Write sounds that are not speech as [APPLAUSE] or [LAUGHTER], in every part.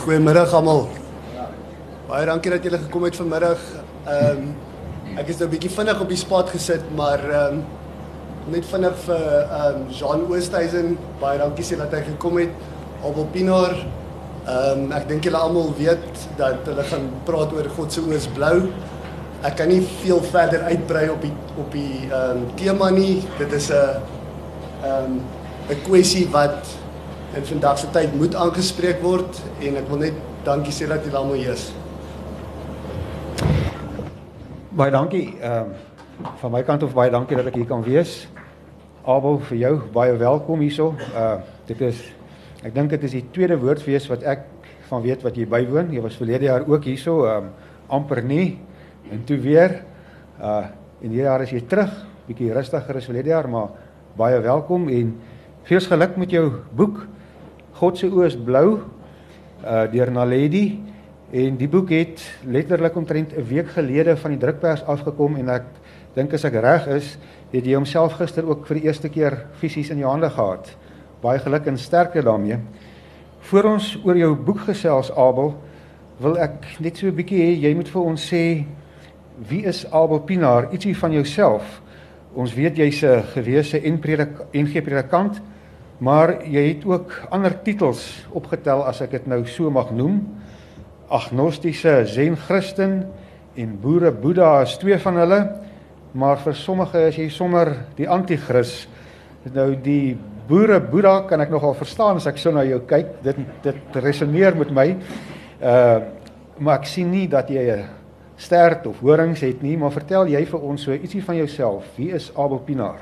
Goeiemôre almal. Baie dankie dat julle gekom het vanmiddag. Ehm um, ek is nou 'n bietjie vinnig op die spot gesit, maar ehm um, net vinnig vir ehm um, Jean Oosthuizen, baie dankie sê dat hy gekom het. Abel Pinaar. Ehm um, ek dink julle almal weet dat hulle gaan praat oor God se oë is blou. Ek kan nie veel verder uitbrei op die op die ehm um, tema nie. Dit is 'n ehm um, 'n kwessie wat in vandag se tyd moet aangespreek word en ek wil net dankie sê dat julle almal hier is. Baie dankie. Ehm um, van my kant af baie dankie dat ek hier kan wees. Abel vir jou baie welkom hierso. Uh dit is ek dink dit is die tweede woordfees wat ek van weet wat jy bywoon. Jy was verlede jaar ook hierso, ehm um, amper nie en toe weer. Uh en hierdie jaar is jy terug, bietjie rustiger as verlede jaar, maar baie welkom en veel geluk met jou boek. God se oë is blou uh deur Naledi en die boek het letterlik omtrent 'n week gelede van die drukpers afgekom en ek dink as ek reg is, het jy homself gister ook vir die eerste keer fisies in jou hande gehad. Baie geluk en sterkte daarmee. Voor ons oor jou boek gesels Abel, wil ek net so 'n bietjie hê jy moet vir ons sê wie is Abel Pinaar? Ietsie van jouself. Ons weet jy's 'n gewese en predik en gee predikant, maar jy het ook ander titels opgetel as ek dit nou so mag noem. Agnostiese zen Christen en boere Boeddha is twee van hulle. Maar vir sommige is jy sommer die anti-kris nou die boere Boeddha kan ek nogal verstaan as ek so na jou kyk. Dit dit resoneer met my. Uh maar ek sien nie dat jy 'n stert of horings het nie. Maar vertel jy vir ons so ietsie van jouself. Wie is Abel Pinaar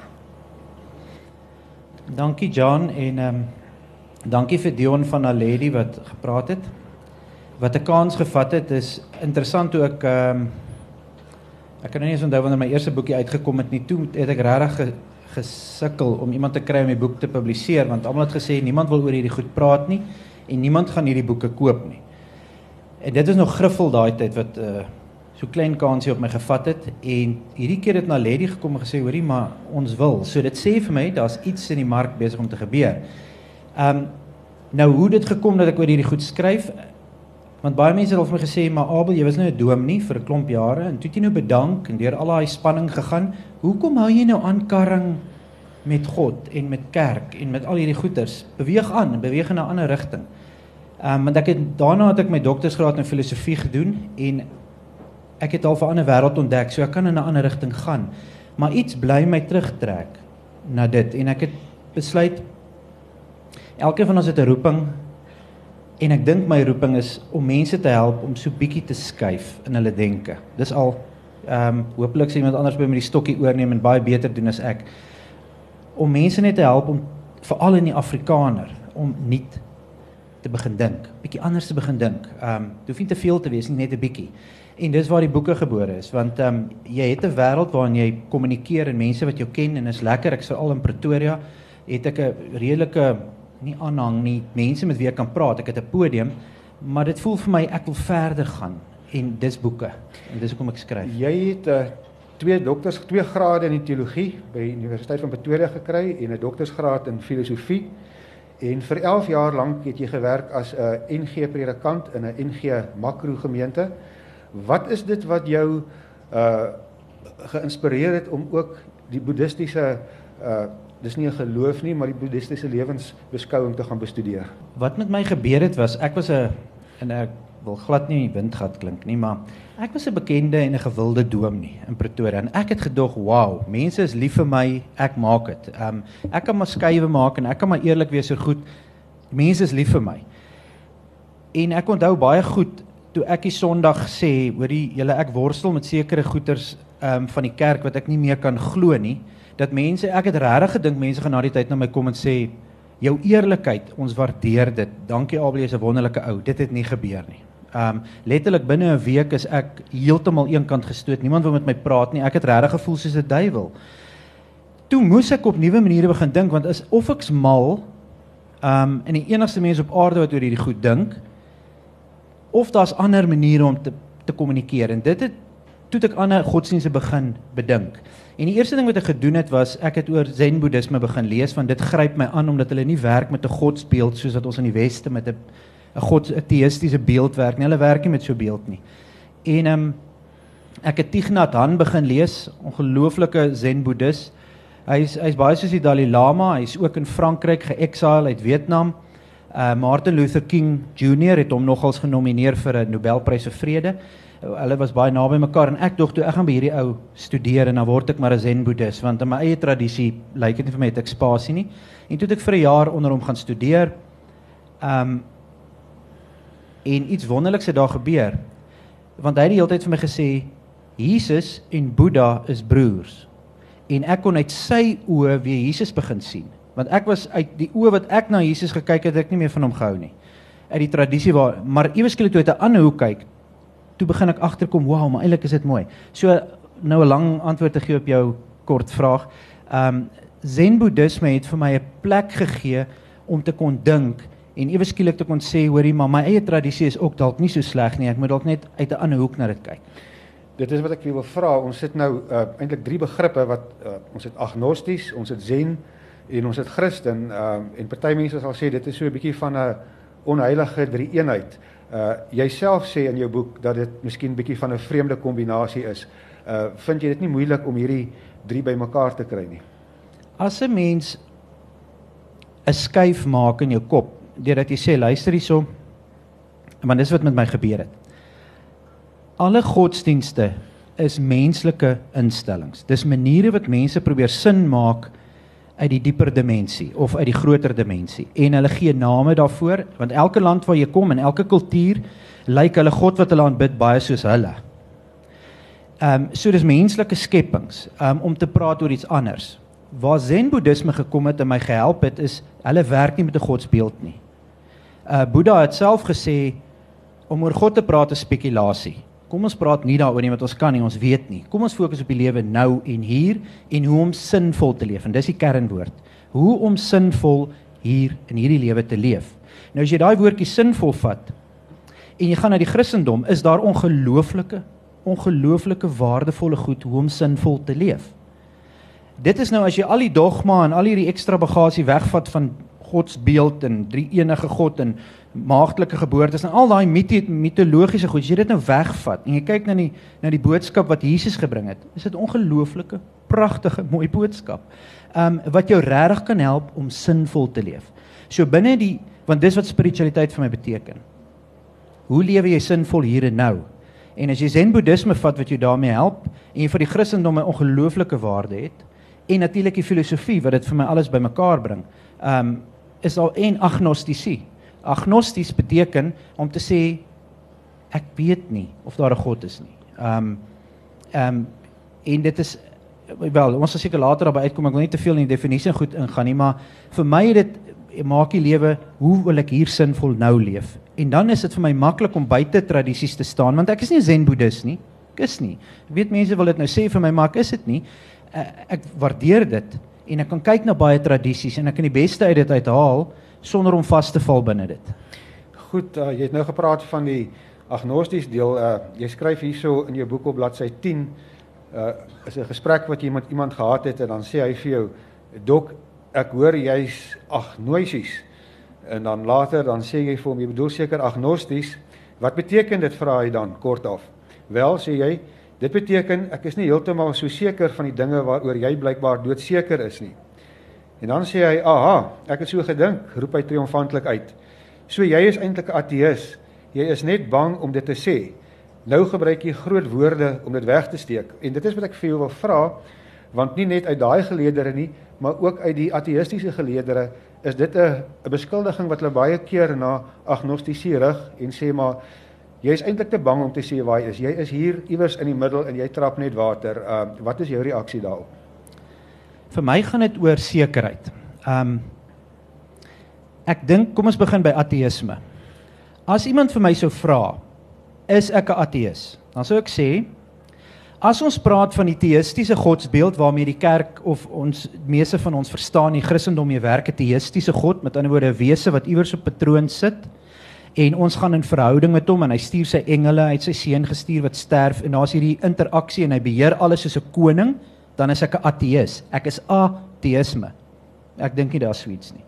Dankie John en ehm um, dankie vir Dion van Aledi wat gepraat het wat 'n kans gevat het is interessant hoe ek ehm um, ek kan nie eens onthou wanneer my eerste boekie uitgekom het nie toe het ek regtig ge, gesukkel om iemand te kry om die boek te publiseer want almal het gesê niemand wil oor hierdie goed praat nie en niemand gaan hierdie boeke koop nie. En dit is nog griffel daai tyd wat uh so klein kansie op my gevat het en hierdie keer het na Lady gekom en gesê hoorie maar ons wil. So dit sê vir my daar's iets in die mark besig om te gebeur. Um nou hoe dit gekom dat ek oor hierdie goed skryf Want baie mense het al vir my gesê, "Maar Abel, jy was nou 'n dom nie vir 'n klomp jare en toe het jy nou bedank en deur al daai spanning gegaan. Hoekom hou jy nou aan karring met God en met kerk en met al hierdie goeters? Beweeg aan, beweeg in 'n ander rigting." Ehm um, want ek het daarna het ek my doktorsgraad in filosofie gedoen en ek het al 'n ander wêreld ontdek, so ek kan in 'n ander rigting gaan. Maar iets bly my terugtrek na dit en ek het besluit elkeen van ons het 'n roeping En ek dink my roeping is om mense te help om so bietjie te skuif in hulle denke. Dis al ehm um, hopelik sien iemand anders by my die stokkie oorneem en baie beter doen as ek. Om mense net te help om veral in die Afrikaner om nuut te begin dink, bietjie anders te begin dink. Ehm um, hoef nie te veel te wees nie, net 'n bietjie. En dis waar die boeke gebore is want ehm um, jy het 'n wêreld waarin jy kommunikeer en mense wat jou ken en is lekker. Ek sou al in Pretoria het ek 'n redelike nie aanhang nie, mense met wie ek kan praat. Ek het 'n podium, maar dit voel vir my ek wil verder gaan en dis boeke. En dis hoekom ek skryf. Jy het 'n uh, twee dokters, twee grade in teologie by Universiteit van Pretoria gekry en 'n doktorsgraad in filosofie. En vir 11 jaar lank het jy gewerk as 'n uh, NG predikant in 'n NG makro gemeente. Wat is dit wat jou uh geïnspireer het om ook die boeddhistiese uh dis nie 'n geloof nie, maar die boeddhistiese lewensbeskouing te gaan bestudeer. Wat met my gebeur het was ek was 'n en ek wil glad nie windgat klink nie, maar ek was 'n bekende en 'n gewilde doom nie in Pretoria en ek het gedog, "Wow, mense is lief vir my, ek maak dit." Um ek kan maar skuwe maak en ek kan maar eerlik wees oor goed. Mense is lief vir my. En ek onthou baie goed toe ek die Sondag sê, hoorie, julle ek worstel met sekere goeters um van die kerk wat ek nie meer kan glo nie dat mense ek het regtig gedink mense gaan na die tyd na my kom en sê jou eerlikheid ons waardeer dit. Dankie Abel jy's 'n wonderlike ou. Dit het nie gebeur nie. Um letterlik binne 'n week is ek heeltemal eenkant gestoot. Niemand wil met my praat nie. Ek het regtig gevoel soos 'n duiwel. Toe moes ek op nuwe maniere begin dink want is of ek's mal um en die enigste mens op aarde wat oor hierdie goed dink of daar's ander maniere om te te kommunikeer en dit het toe ek ander godsdienste begin bedink. En die eerste ding wat ek gedoen het was ek het oor Zen Boeddhisme begin lees want dit gryp my aan omdat hulle nie werk met 'n godsbeeld soos wat ons in die weste met 'n 'n god 'n teïstiese beeldwerk nie. Hulle werk nie met so 'n beeld nie. En ehm um, ek het Thich Nhat Hanh begin lees, ongelooflike Zen Boeddhis. Hy's hy's baie soos die Dalai Lama, hy's ook in Frankryk geëxile uit Vietnam. Uh Martin Luther King Jr het hom nogals genomineer vir 'n Nobelprys vir vrede. Hulle was baie naby mekaar en ek dink toe ek gaan by hierdie ou studeer en dan word ek maar 'n Zen Boeddhis want in my eie tradisie lyk dit nie vir my het ek spasie nie. En toe het ek vir 'n jaar onder hom gaan studeer. Um en iets wonderliks het daar gebeur. Want hy het die hele tyd vir my gesê Jesus en Boeddha is broers. En ek kon uit sy oë weer Jesus begin sien. Want ek was uit die oë wat ek na Jesus gekyk het, het ek nie meer van hom gehou nie. Uit die tradisie waar maar ewe skielik toe uit 'n ander hoek kyk, toe begin ek agterkom, wow, maar eintlik is dit mooi. So nou 'n lang antwoord te gee op jou kort vraag. Um Zen Boeddhisme het vir my 'n plek gegee om te kon dink en ewe skielik te kon sê hoorie maar my eie tradisie is ook dalk nie so sleg nie ek moet dalk net uit 'n ander hoek na dit kyk dit is wat ek wil vra ons sit nou uh, eintlik drie begrippe wat uh, ons het agnosties ons het zen en ons het christen uh, en party mense sal sê dit is so 'n bietjie van 'n onheilige drie eenheid uh jouself sê in jou boek dat dit miskien bietjie van 'n vreemde kombinasie is uh vind jy dit nie moeilik om hierdie drie bymekaar te kry nie as 'n mens 'n skuif maak in jou kop deurdat jy sê luister hierso want dis wat met my gebeur het. Alle godsdienste is menslike instellings. Dis maniere wat mense probeer sin maak uit die dieper dimensie of uit die groter dimensie en hulle gee name daarvoor want elke land waar jy kom en elke kultuur lyk hulle god wat hulle aanbid baie soos hulle. Ehm um, so dis menslike skepings um, om te praat oor iets anders. Waar Zen Boeddhisme gekom het en my gehelp het is hulle werk nie met 'n godsbeeld nie uh Boeddha het self gesê om oor God te praat is spekulasie. Kom ons praat nie daaroor nie want ons kan nie, ons weet nie. Kom ons fokus op die lewe nou en hier en hoe om sinvol te leef en dis die kernwoord. Hoe om sinvol hier in hierdie lewe te leef. Nou as jy daai woordjie sinvol vat en jy gaan na die Christendom, is daar ongelooflike ongelooflike waardevolle goed hoe om sinvol te leef. Dit is nou as jy al die dogma en al hierdie ekstra bagasie wegvat van godsbeeld en drie enige God en maagdelike geboortes en al daai mitologiese goed, as jy dit nou wegvat en jy kyk na die na die boodskap wat Jesus gebring het, is dit ongelooflike, pragtige, mooi boodskap. Um wat jou regtig kan help om sinvol te leef. So binne die want dis wat spiritualiteit vir my beteken. Hoe lewe jy sinvol hier en nou? En as jy Zen Boeddhisme vat wat jou daarmee help en jy vir die Christendom 'n ongelooflike waarde het en natuurlik die filosofie wat dit vir my alles bymekaar bring. Um is al en agnostisie. Agnosties beteken om te sê ek weet nie of daar 'n God is nie. Ehm um, ehm um, en dit is wel ons sal seker later daarby uitkom. Ek wil nie te veel in die definisie goed ingaan nie maar vir my het dit maak die lewe hoe wil ek hier sinvol nou leef? En dan is dit vir my maklik om buite tradisies te staan want ek is nie 'n zen boeddhis nie. Ek is nie. Ek weet mense wil dit nou sê vir my maar ek is dit nie. Uh, ek waardeer dit en ek kan kyk na baie tradisies en ek kan die beste uit dit uithaal sonder om vas te val binne dit. Goed, uh, jy het nou gepraat van die agnosties deel. Uh, jy skryf hierso in jou boek op bladsy 10 uh is 'n gesprek wat jy met iemand gehad het en dan sê hy vir jou dok ek hoor jy's agnosies en dan later dan sê jy vir hom jy bedoel seker agnosties wat beteken dit vra hy dan kort af wel sê jy Dit beteken ek is nie heeltemal so seker van die dinge waaroor jy blykbaar doodseker is nie. En dan sê hy, "Aha, ek het so gedink," roep hy triomfantelik uit. "So jy is eintlik 'n ateïs. Jy is net bang om dit te sê. Nou gebruik jy groot woorde om dit weg te steek." En dit is wat ek vir jou wil vra, want nie net uit daai geleedere nie, maar ook uit die ateïstiese geleedere is dit 'n 'n beskuldiging wat hulle baie keer na agnostisie rig en sê maar Jy is eintlik te bang om te sê waar jy is. Jy is hier iewers in die middel en jy trap net water. Ehm uh, wat is jou reaksie daarop? Vir my gaan dit oor sekerheid. Ehm um, ek dink kom ons begin by ateïsme. As iemand vir my sou vra, is ek 'n ateïs? Dan sou ek sê as ons praat van die teïstiese godsbeeld waarmee die kerk of ons meeste van ons verstaan, die Christendom jy werk 'n teïstiese god, met ander woorde 'n wese wat iewers op 'n troon sit en ons gaan in verhouding met hom en hy stuur sy engele, hy het sy seun gestuur wat sterf en daar's hierdie interaksie en hy beheer alles soos 'n koning, dan is ek 'n ateïs. Ek is ateïsme. Ek dink nie daar's suits nie.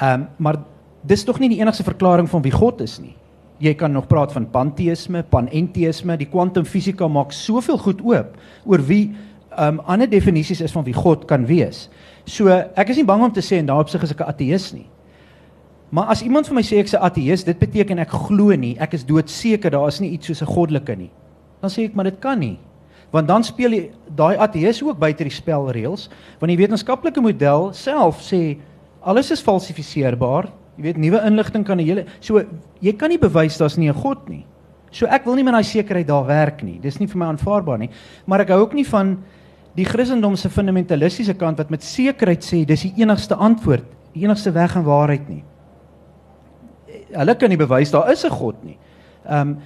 Ehm um, maar dis tog nie die enigste verklaring van wie God is nie. Jy kan nog praat van panteïsme, panenteïsme, die kwantumfisika maak soveel goed oop oor wie um ander definisies is van wie God kan wees. So ek is nie bang om te sê en daarop sig is ek 'n ateïs nie. Maar as iemand vir my sê ek's 'n ateïs, dit beteken ek glo nie, ek is doodseker daar is nie iets soos 'n goddelike nie. Dan sê ek maar dit kan nie. Want dan speel jy daai ateïs ook buite die spelreëls, want die wetenskaplike model self sê alles is falsifiseerbaar. Jy weet nuwe inligting kan 'n hele so jy kan nie bewys daar's nie 'n god nie. So ek wil nie met daai sekerheid daar werk nie. Dis nie vir my aanvaarbaar nie. Maar ek hou ook nie van die Christendom se fundamentalistiese kant wat met sekerheid sê dis die enigste antwoord, die enigste weg en waarheid nie. Hulle kan nie bewys daar is 'n God nie. Ehm um,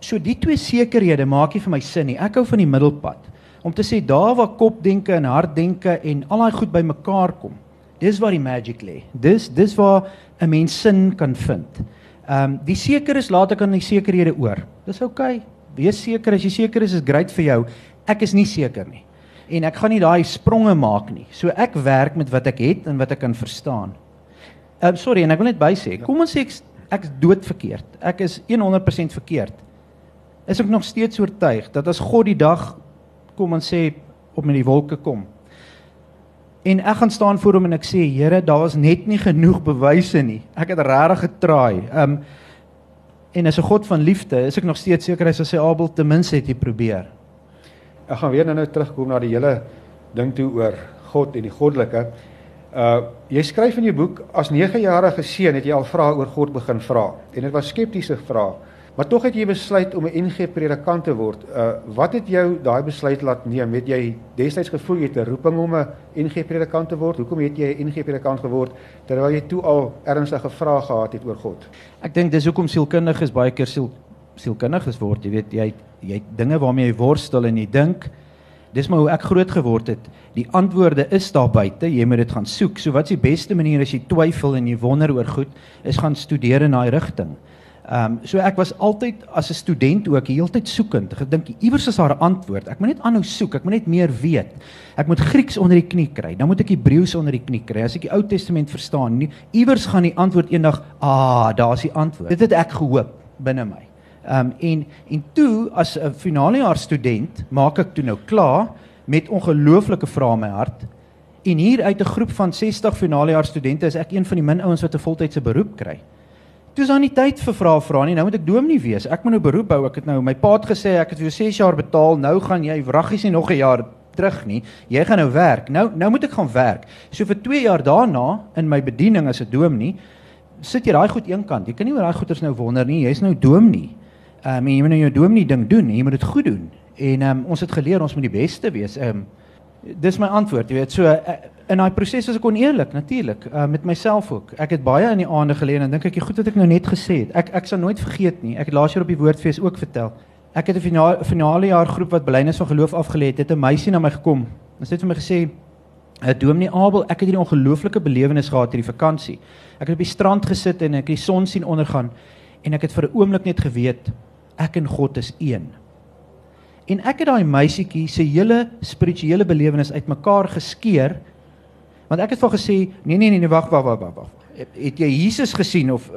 so die twee sekerhede maak nie vir my sin nie. Ek hou van die middelpad om te sê daar waar kopdenke en hartdenke en al daai goed bymekaar kom. Dis waar die magic lê. Dis dis waar 'n mens sin kan vind. Ehm um, die seker is laat ek aan die sekerhede oor. Dis oukei. Okay. Wees seker as jy seker is is great vir jou. Ek is nie seker nie. En ek gaan nie daai spronge maak nie. So ek werk met wat ek het en wat ek kan verstaan. Ehm um, sorry en ek wil net by sê, kom ons sê ek ek's dood verkeerd. Ek is 100% verkeerd. Is ek nog steeds oortuig dat as God die dag kom en sê op met die wolke kom, En ek gaan staan voor hom en ek sê Here, daar was net nie genoeg bewyse nie. Ek het regtig getraai. Um en as 'n God van liefde, is ek nog steeds seker hy sal sê Abel ten minste het jy probeer. Ek gaan weer nou-nou terugkom na die hele ding toe oor God en die goddelike. Uh jy skryf in jou boek as 9-jarige seun het jy al vrae oor God begin vra en dit was skeptiese vrae. Maar tog het jy besluit om 'n NG predikant te word. Uh wat het jou daai besluit laat neem? Het jy destyds gevoel jy het 'n roeping om 'n NG predikant te word? Hoekom het jy 'n NG predikant geword terwyl jy toe al ernstige vrae gehad het oor God? Ek dink dis hoekom sielkundig is baie keer siel sielkundig is word. Jy weet jy jy dinge waarmee jy worstel en jy dink dis maar hoe ek groot geword het. Die antwoorde is daar buite. Jy moet dit gaan soek. So wat is die beste manier as jy twyfel en jy wonder oor goed, is gaan studeer in daai rigting. Ehm um, so ek was altyd as 'n student ook heeltyd soekend. Ek dink iewers is daar 'n antwoord. Ek moet net aanhou soek. Ek moet net meer weet. Ek moet Grieks onder die knie kry. Dan moet ek Hebreëus onder die knie kry. As ek die Ou Testament verstaan, iewers gaan die antwoord eendag, ah, daar's die antwoord. Dit het ek gehoop binne my. Um, en en toe as 'n finale jaar student maak ek toe nou klaar met ongelooflike vrae in my hart. En hier uit 'n groep van 60 finale jaar studente is ek een van die min ouens wat 'n voltydse beroep kry. Toe is daar nie tyd vir vrae vra nie. Nou moet ek dominee wees. Ek moet nou beroep hou. Ek het nou my pa het gesê ek het vir jou 6 jaar betaal. Nou gaan jy wraggies nie nog 'n jaar terug nie. Jy gaan nou werk. Nou nou moet ek gaan werk. So vir 2 jaar daarna in my bediening as 'n dominee sit jy daai goed eenkant. Jy kan nie oor daai goeters nou wonder nie. Jy's nou dominee. Ehm um, jy moet nou jou dominee ding doen. Jy moet dit goed doen. En ehm um, ons het geleer ons moet die beste wees. Ehm um, dis my antwoord, jy weet. So uh, in daai proses was ek oneerlik natuurlik uh, met myself ook. Ek het baie in die aande geleer en dink ek, goed wat ek nou net gesê het. Ek ek sal nooit vergeet nie. Ek het laas jaar op die woordfees ook vertel. Ek het 'n finale finale jaar groep wat belynis van geloof afgelê het. Het 'n meisie na my gekom. Sy het vir my gesê, "Ag eh, Dominee Abel, ek het hierdie ongelooflike belewenis gehad hierdie vakansie. Ek het op die strand gesit en ek het die son sien ondergaan en ek het vir 'n oomblik net geweet ek en God is een." En ek het daai meisietjie se hele spirituele belewenis uitmekaar geskeur Want ek het vir gesê, nee nee nee, nee wag wag wag wag. Het, het jy Jesus gesien of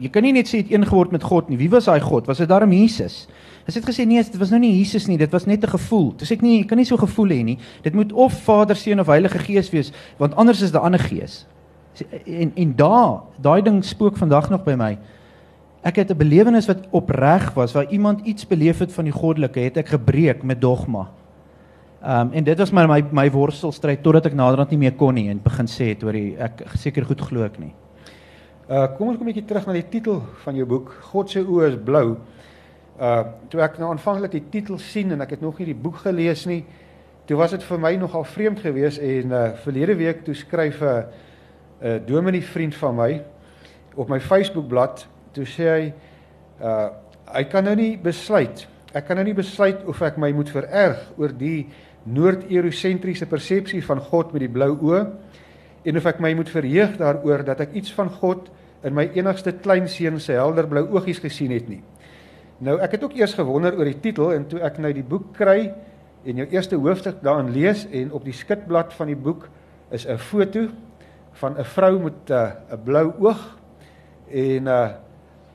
jy kan nie net sê het een geword met God nie. Wie was daai God? Was dit daarom Jesus? Hy het gesê nee, dit was nou nie Jesus nie, dit was net 'n gevoel. Dis ek nie, jy kan nie so gevoel hê nie. Dit moet of Vader, Seun of Heilige Gees wees, want anders is dit 'n ander gees. En en daar, daai ding spook vandag nog by my. Ek het 'n belewenis wat opreg was waar iemand iets beleef het van die goddelike, het ek gebreek met dogma. Ehm um, en dit was my my my worstelstryd totdat ek naderhand nie meer kon nie en begin sê het oor die ek seker goed glo ek nie. Uh kom ons kom 'n bietjie terug na die titel van jou boek God se oë is blou. Uh toe ek nou aanvanklik die titel sien en ek het nog nie die boek gelees nie, toe was dit vir my nogal vreemd geweest en uh verlede week toe skryf 'n uh, uh, dominee vriend van my op my Facebookblad, toe sê hy uh hy kan nou nie besluit. Ek kan nou nie besluit of ek my moet vererg oor die noord-eurosentriese persepsie van God met die blou oë en of ek my moet verheug daaroor dat ek iets van God in my enigste kleinseun se helder blou oogies gesien het nie. Nou ek het ook eers gewonder oor die titel en toe ek nou die boek kry en jou eerste hoofstuk daarin lees en op die skitblad van die boek is 'n foto van 'n vrou met 'n 'n blou oog En uh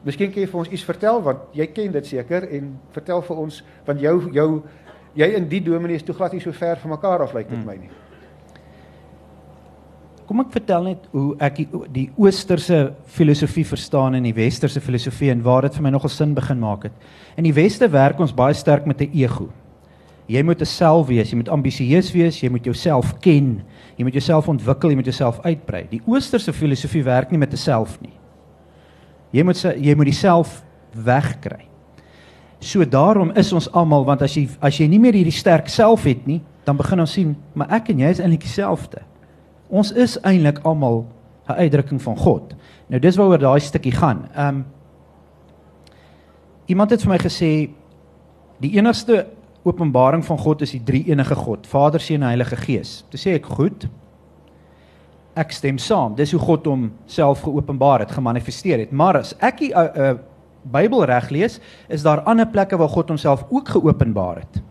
miskien kan jy vir ons iets vertel want jy ken dit seker en vertel vir ons want jou jou jy in die dominee is toe glad nie so ver van mekaar af lyk dit hmm. my nie. Kom ek vertel net hoe ek die, die oosterse filosofie verstaan en die westerse filosofie en waar dit vir my nogal sin begin maak het. In die weste werk ons baie sterk met 'n ego. Jy moet 'n self wees, jy moet ambisieus wees, jy moet jouself ken, jy moet jouself ontwikkel, jy moet jouself uitbrei. Die oosterse filosofie werk nie met 'n self nie. Jy moet jy moet diself wegkry. So daarom is ons almal want as jy as jy nie meer hierdie sterk self het nie, dan begin ons sien, maar ek en jy is eintlik dieselfde. Ons is eintlik almal 'n uitdrukking van God. Nou dis waaroor daai stukkie gaan. Ehm um, Iemand het vir my gesê die enigste openbaring van God is die drie enige God, Vader, Seun en Heilige Gees. Toe sê ek, "Goed. Ek stem saam. Dis hoe God homself geopenbaar het, gemanifesteer het. Maar as ek die uh, uh, Bybel reg lees, is daar ander plekke waar God homself ook geopenbaar het.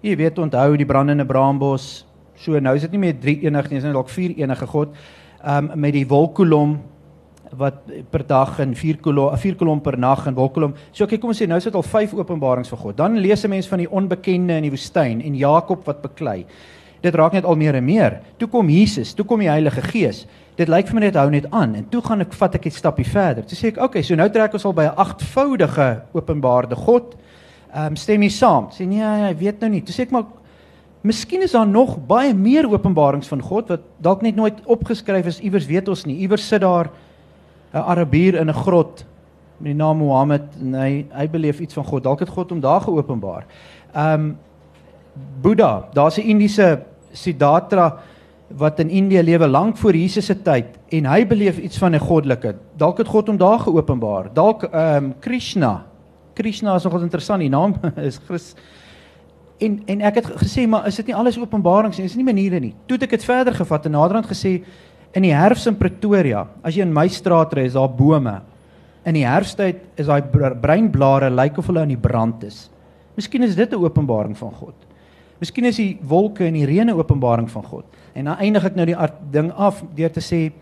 Jy weet, onthou die brandende braambos. So nou is dit nie meer drie enig nie, is dit dalk vier enige God. Ehm um, met die wolkkolom wat per dag en 4 kolom 4 kolom per nag en wolkolom. So kyk kom ons sê nou sit al 5 openbarings van God. Dan lees 'n mens van die onbekende in die woestyn en Jakob wat beklei. Dit raak net al meer en meer. Toe kom Jesus, toe kom die Heilige Gees. Dit lyk vir my net hou net aan en toe gaan ek vat ek 'n stappie verder. Toe sê ek, "Oké, okay, so nou trek ons al by 'n agtvoudige openbaarde God." Ehm um, stem jy saam? Sê nee, hy weet nou nie. Toe sê ek maar Miskien is daar nog baie meer openbarings van God wat dalk net nooit opgeskryf is iewers weet ons nie. Iewers sit daar 'n Arabier in 'n grot met die naam Mohammed en hy hy beleef iets van God. Dalk het God hom daar geopenbaar. Ehm um, Boeddha, daar's 'n Indiese Siddhartha wat in Indië lewe lank voor Jesus se tyd en hy beleef iets van 'n goddelike. Dalk het God hom daar geopenbaar. Dalk ehm um, Krishna. Krishna is nogal interessant. Die naam [LAUGHS] is Chris en en ek het gesê maar is dit nie alles openbarings nie? Is dit nie maniere nie? Toe het ek dit verder gevat en naderhand gesê In die herfs in Pretoria, as jy in my straat ry, is daar bome. In die herfstyd is daai breinblare lyk of hulle in die brand is. Miskien is dit 'n openbaring van God. Miskien is die wolke en die reën 'n openbaring van God. En dan eindig ek nou die ding af deur te sê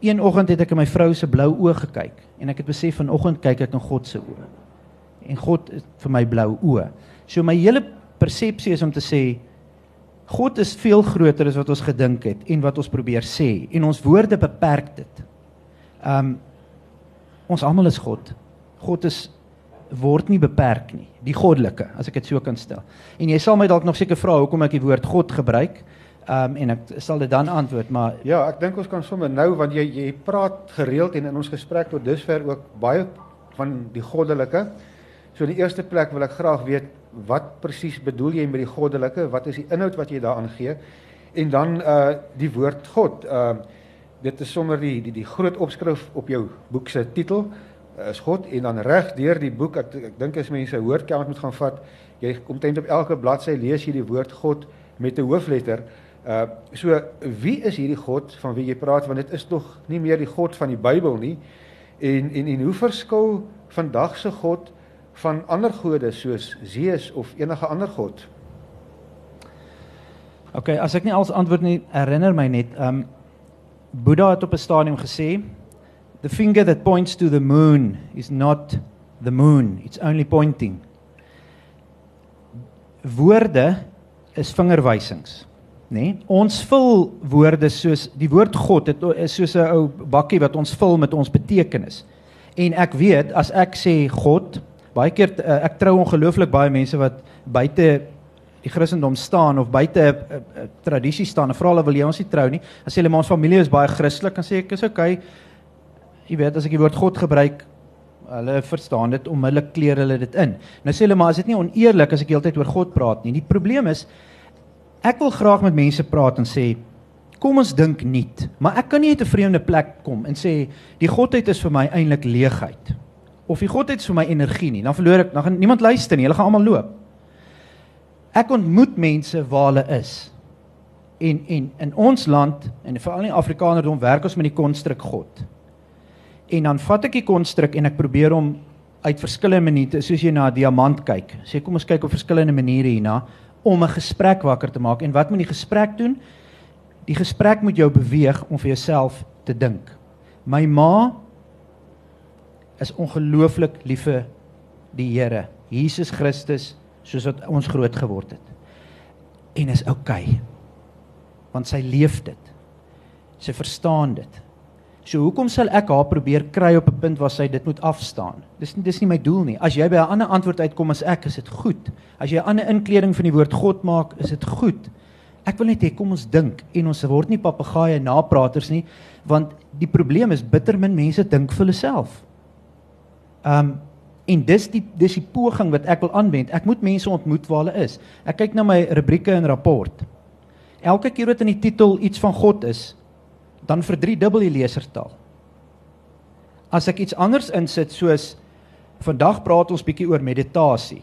een oggend het ek in my vrou se blou oë gekyk en ek het besef vanoggend kyk ek in God se oë. En God is vir my blou oë. So my hele persepsie is om te sê God is veel groter as wat ons gedink het en wat ons probeer sê en ons woorde beperk dit. Um ons almal is God. God is word nie beperk nie, die goddelike, as ek dit so kan stel. En jy sal my dalk nog seker vra hoekom ek die woord God gebruik. Um en ek sal dit dan antwoord, maar ja, ek dink ons kan sommer nou want jy jy praat gereeld en in ons gesprek tot dusver ook baie van die goddelike. So in die eerste plek wil ek graag weet wat presies bedoel jy met die goddelike? Wat is die inhoud wat jy daaraan gee? En dan uh die woord God. Uh dit is sommer die die die groot opskrif op jou boek se titel uh, is God en dan reg deur die boek ek ek dink as mense hoor kan moet gaan vat jy kom teen op elke bladsy lees jy die woord God met 'n hoofletter. Uh so wie is hierdie God van wie jy praat want dit is tog nie meer die God van die Bybel nie. En en en hoe verskil vandag se God van ander gode soos Zeus of enige ander god? OK, as ek nie als antwoord nie herinner my net, um Boeddha het op 'n stadium gesê, the finger that points to the moon is not the moon, it's only pointing. Woorde is vingerwysings, nê? Nee? Ons vul woorde soos die woord God, dit is soos 'n ou bakkie wat ons vul met ons betekenis. En ek weet as ek sê God, baie keer uh, ek trou ongelooflik baie mense wat buite die Christendom staan of buite 'n uh, tradisie staan en vra hulle wil jy ons nie trou nie. As hulle maar ons familie is baie Christelik en sê ek is okay. Jy weet as ek die woord God gebruik, hulle verstaan dit onmiddellik kleer hulle dit in. Nou sê hulle maar is dit nie oneerlik as ek heeltyd oor God praat nie. Die probleem is ek wil graag met mense praat en sê kom ons dink nuut, maar ek kan nie uit 'n vreemde plek kom en sê die godheid is vir my eintlik leegheid of die godheid vir my energie nie. Dan verloor ek, dan gaan niemand luister nie. Hulle gaan almal loop. Ek ontmoet mense waar hulle is. En en in ons land en veral in Afrikanerdom werk ons met die konstruk God. En dan vat ek die konstruk en ek probeer hom uit verskillende maniere, soos jy na 'n diamant kyk. Sê kom ons kyk op verskillende maniere hierna om 'n gesprek wakker te maak. En wat moet die gesprek doen? Die gesprek moet jou beweeg om vir jouself te dink. My ma is ongelooflik lief vir die Here, Jesus Christus, soos wat ons groot geword het. En is oukei. Okay, want sy leef dit. Sy verstaan dit. So hoekom sal ek haar probeer kry op 'n punt waar sy dit moet afstaan? Dis dis nie my doel nie. As jy by 'n ander antwoord uitkom as ek, is dit goed. As jy 'n ander inkleding van die woord God maak, is dit goed. Ek wil net hê kom ons dink en ons word nie papegaaie napraters nie, want die probleem is bitter min mense dink vir hulle self. Um en dis die dis die poging wat ek wil aanwend. Ek moet mense ontmoet waar hulle is. Ek kyk na my rubrieke en rapport. Elke keer wat in die titel iets van God is, dan verdriedubbel die lesertaal. As ek iets anders insit soos vandag praat ons bietjie oor meditasie.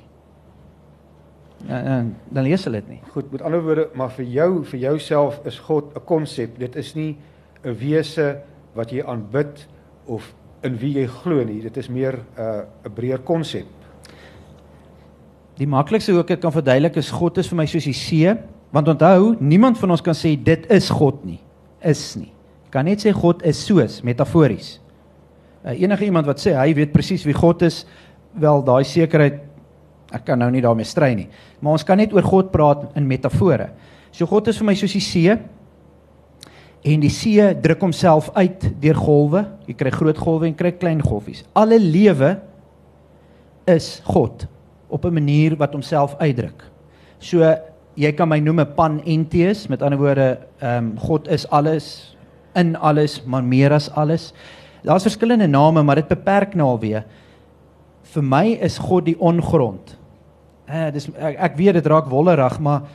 Ja, dan lees hulle dit nie. Goed, met ander woorde, maar vir jou, vir jouself is God 'n konsep. Dit is nie 'n wese wat jy aanbid of in wie jy glo nie. Dit is meer 'n uh, 'n breër konsep. Die maklikste hoe ek dit kan verduidelik is God is vir my soos die see, want onthou, niemand van ons kan sê dit is God nie. Is nie kan net sê God is soos metafories. Uh, enige iemand wat sê hy weet presies wie God is, wel daai sekerheid ek kan nou nie daarmee stry nie. Maar ons kan net oor God praat in metafore. So God is vir my soos die see en die see druk homself uit deur golwe. Jy kry groot golwe en kry klein golfies. Alle lewe is God op 'n manier wat homself uitdruk. So jy kan my noem 'n panentheïs, met ander woorde, ehm um, God is alles, in alles, maar meer as alles. Daar's verskillende name, maar dit beperk nou alweer. Vir my is God die ongrond. Eh, dis ek, ek weet dit raak wollerig, maar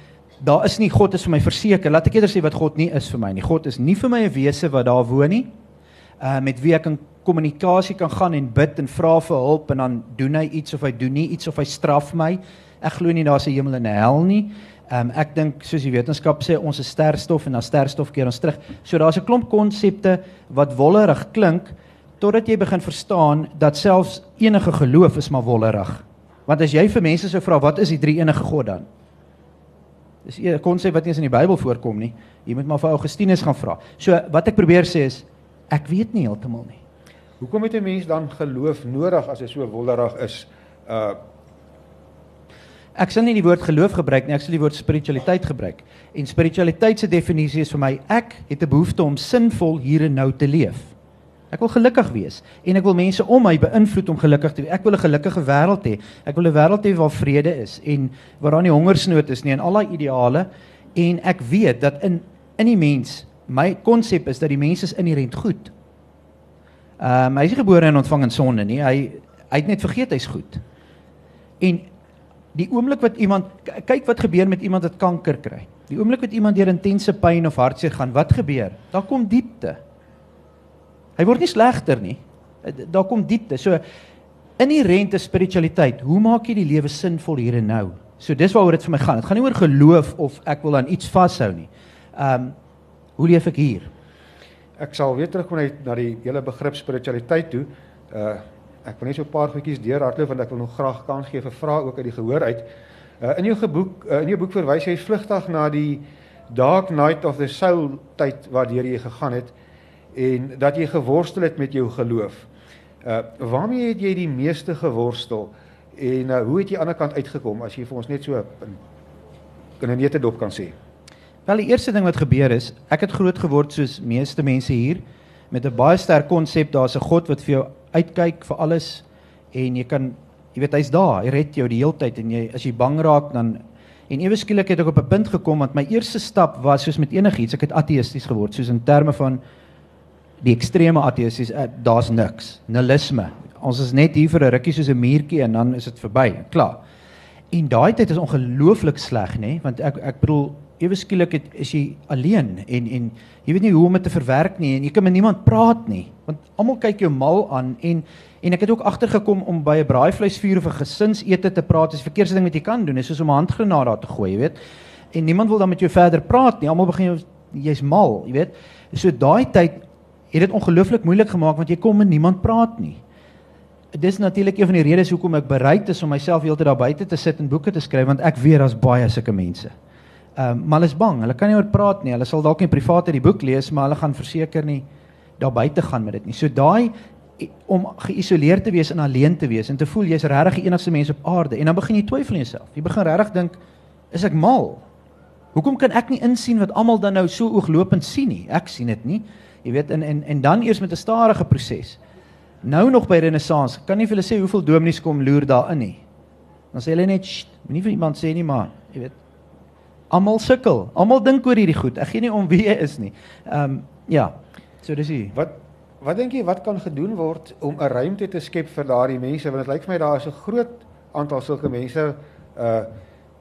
daar is nie God is vir my verseker. Laat ek eerder sê wat God nie is vir my nie. God is nie vir my 'n wese wat daar woon nie. Uh met wie ek in kommunikasie kan gaan en bid en vra vir hulp en dan doen hy iets of hy doen nie iets of hy straf my. Ek glo nie daar's 'n hemel en 'n hel nie. Ehm um, ek dink soos die wetenskap sê ons is sterstof en dan sterstof keer ons terug. So daar's 'n klomp konsepte wat wollerig klink totdat jy begin verstaan dat selfs enige geloof is maar wollerig. Want as jy vir mense sou vra wat is die drie enige God dan? Dis 'n konsep wat nie eens in die Bybel voorkom nie. Jy moet maar vir Augustinus gaan vra. So wat ek probeer sê is ek weet nie heeltemal nie. Hoekom het 'n mens dan geloof nodig as hy so wollerig is? Uh Ek sal nie die woord geloof gebruik nie, ek sal die woord spiritualiteit gebruik. En spiritualiteit se definisie is vir my ek het 'n behoefte om sinvol hier en nou te leef. Ek wil gelukkig wees en ek wil mense om my beïnvloed om gelukkig te wees. Ek wil 'n gelukkige wêreld hê. Ek wil 'n wêreld hê waar vrede is en waar daar nie hongersnood is nie en al daai ideale en ek weet dat in in die mens my konsep is dat die mens is inherënt goed. Ehm um, hy is gebore en ontvang in sonde nie. Hy hy het net vergeet hy's goed. En die oomblik wat iemand kyk wat gebeur met iemand wat kanker kry. Die oomblik wat iemand deur intense pyn of hartseer gaan, wat gebeur? Daar kom diepte. Hy word nie slegter nie. Daar kom diepte. So in die rente spiritualiteit, hoe maak jy die lewe sinvol hier en nou? So dis waaroor dit vir my gaan. Dit gaan nie oor geloof of ek wil aan iets vashou nie. Ehm um, hoe leef ek hier? Ek sal weer terugkom na die hele begrip spiritualiteit toe. Uh ek wil net so 'n paar goedjies deurhardloop want ek wil nog graag kans gee vir vrae ook uit die gehoor uit. Uh, in jou boek uh, in jou boek verwys jy vlugtig na die dark night of the soul tyd waardeur jy gegaan het en dat jy geworstel het met jou geloof. Uh waarmee het jy die meeste geworstel en uh, hoe het jy aan die ander kant uitgekom as jy vir ons net so in in 'n nette dop kan sê? Wel die eerste ding wat gebeur is, ek het groot geword soos meeste mense hier met 'n baie sterk konsep daar's 'n God wat vir jou uitkyk vir alles en jy kan jy weet hy's daar, hy red jou die hele tyd en jy as jy bang raak dan en ewe skielik het ek op 'n punt gekom want my eerste stap was soos met enigiets, ek het ateïsties geword, soos in terme van die ekstreme ateïsties, uh, daar's niks, nihilisme. Ons is net hier vir 'n rukkie soos 'n muurtjie en dan is dit verby. Klaar. En daai tyd is ongelooflik sleg, nê, want ek ek bedoel ewe skielik het is jy alleen en en jy weet nie hoe om dit te verwerk nie en jy kan met niemand praat nie want almal kyk jou mal aan en en ek het ook agtergekom om by 'n braaivleisvuur of 'n gesinsete te praat is verkeerde ding wat jy kan doen is soos om 'n handgranaat daar te gooi jy weet en niemand wil dan met jou verder praat nie almal begin jy jy's mal jy weet so daai tyd het dit ongelooflik moeilik gemaak want jy kom met niemand praat nie Dis natuurlik een van die redes hoekom ek bereid is om myself heeltyd daar buite te sit en boeke te skryf want ek weet daar's baie sulke mense. Ehm um, maar hulle is bang. Hulle kan nie oor praat nie. Hulle sal dalk nie privaat uit die boek lees, maar hulle gaan verseker nie daar buite gaan met dit nie. So daai om geïsoleerd te wees en alleen te wees en te voel jy's regtig die enigste mens op aarde en dan begin jy twyfel in jouself. Jy begin regtig dink is ek mal? Hoekom kan ek nie insien wat almal dan nou so ooglopend sien nie? Ek sien dit nie. Jy weet en en en dan eers met 'n stadige proses. Nou nog by Renaissance, kan nie vir hulle sê hoeveel dominees kom loer daarin nie. Dan sê hulle net, moenie vir iemand sê nie, maar jy weet almal sukkel. Almal dink oor hierdie goed. Ek gee nie om wie jy is nie. Ehm um, ja. So dis hier. Wat wat dink jy wat kan gedoen word om 'n ruimte te skep vir daardie mense? Want dit lyk vir my daar is 'n groot aantal sulke mense uh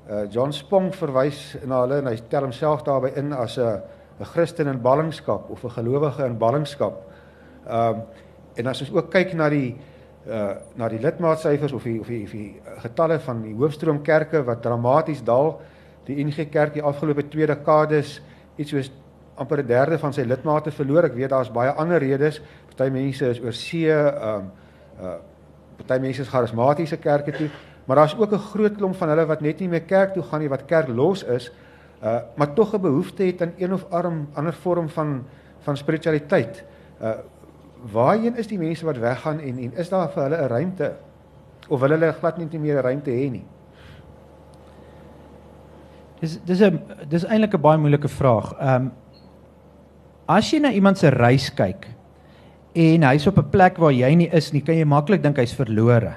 uh John Spong verwys na hulle en hy tel homself daarbey in as 'n 'n Christen in ballingskap of 'n gelowige in ballingskap. Ehm um, en as ons ook kyk na die uh na die lidmaatsyfers of die of die, of die getalle van die hoofstroomkerke wat dramaties daal, die NG Kerk die afgelope 2 dekades iets soos amper 'n derde van sy lidmate verloor. Ek weet daar's baie ander redes. Party mense is oor see, ehm um, uh party mense is charismatiese kerke toe, maar daar's ook 'n groot klomp van hulle wat net nie meer kerk toe gaan nie, wat kerk los is, uh maar tog 'n behoefte het aan een of arm ander vorm van van spiritualiteit. Uh waarheen is die mense wat weggaan en en is daar vir hulle 'n ruimte of wil hulle glad nie meer 'n ruimte hê nie? Dis dis 'n dis eintlik 'n baie moeilike vraag. Ehm um, as jy na iemand se reis kyk en hy's op 'n plek waar jy nie is nie, kan jy maklik dink hy's verlore.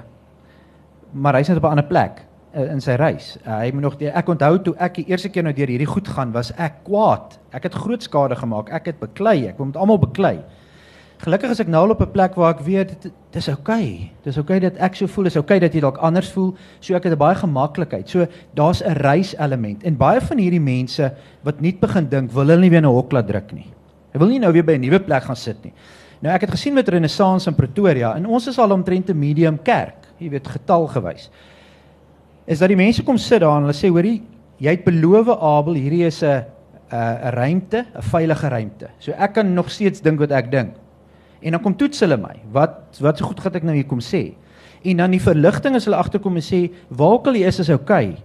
Maar hy's net op 'n ander plek uh, in sy reis. Uh, hy moet nog die, ek onthou toe ek die eerste keer nou deur hierdie goed gaan, was ek kwaad. Ek het groot skade gemaak. Ek het beklei. Ek wou met almal beklei. Gelukkig is ek nou op 'n plek waar ek weet dis oukei. Okay. Dis oukei okay dat ek so voel, dis oukei okay dat jy dalk anders voel. So ek het 'n baie gemaklikheid. So daar's 'n reis element. En baie van hierdie mense wat nie begin dink, wil hulle nie weer 'n hok laat druk nie. Hulle wil nie nou weer by 'n nuwe plek gaan sit nie. Nou ek het gesien met Renaissance in Pretoria en ons is al omtrent 'n medium kerk, jy weet getal gewys. Is dat die mense kom sit daar en hulle sê hoorie, jy het beloof Abel, hierdie is 'n 'n ruimte, 'n veilige ruimte. So ek kan nog steeds dink wat ek dink. En dan kom toets hulle my. Wat wat so goed gaan ek nou hier kom sê? En dan die verligting as hulle agterkom en sê waar ook al jy is is oukei. Okay.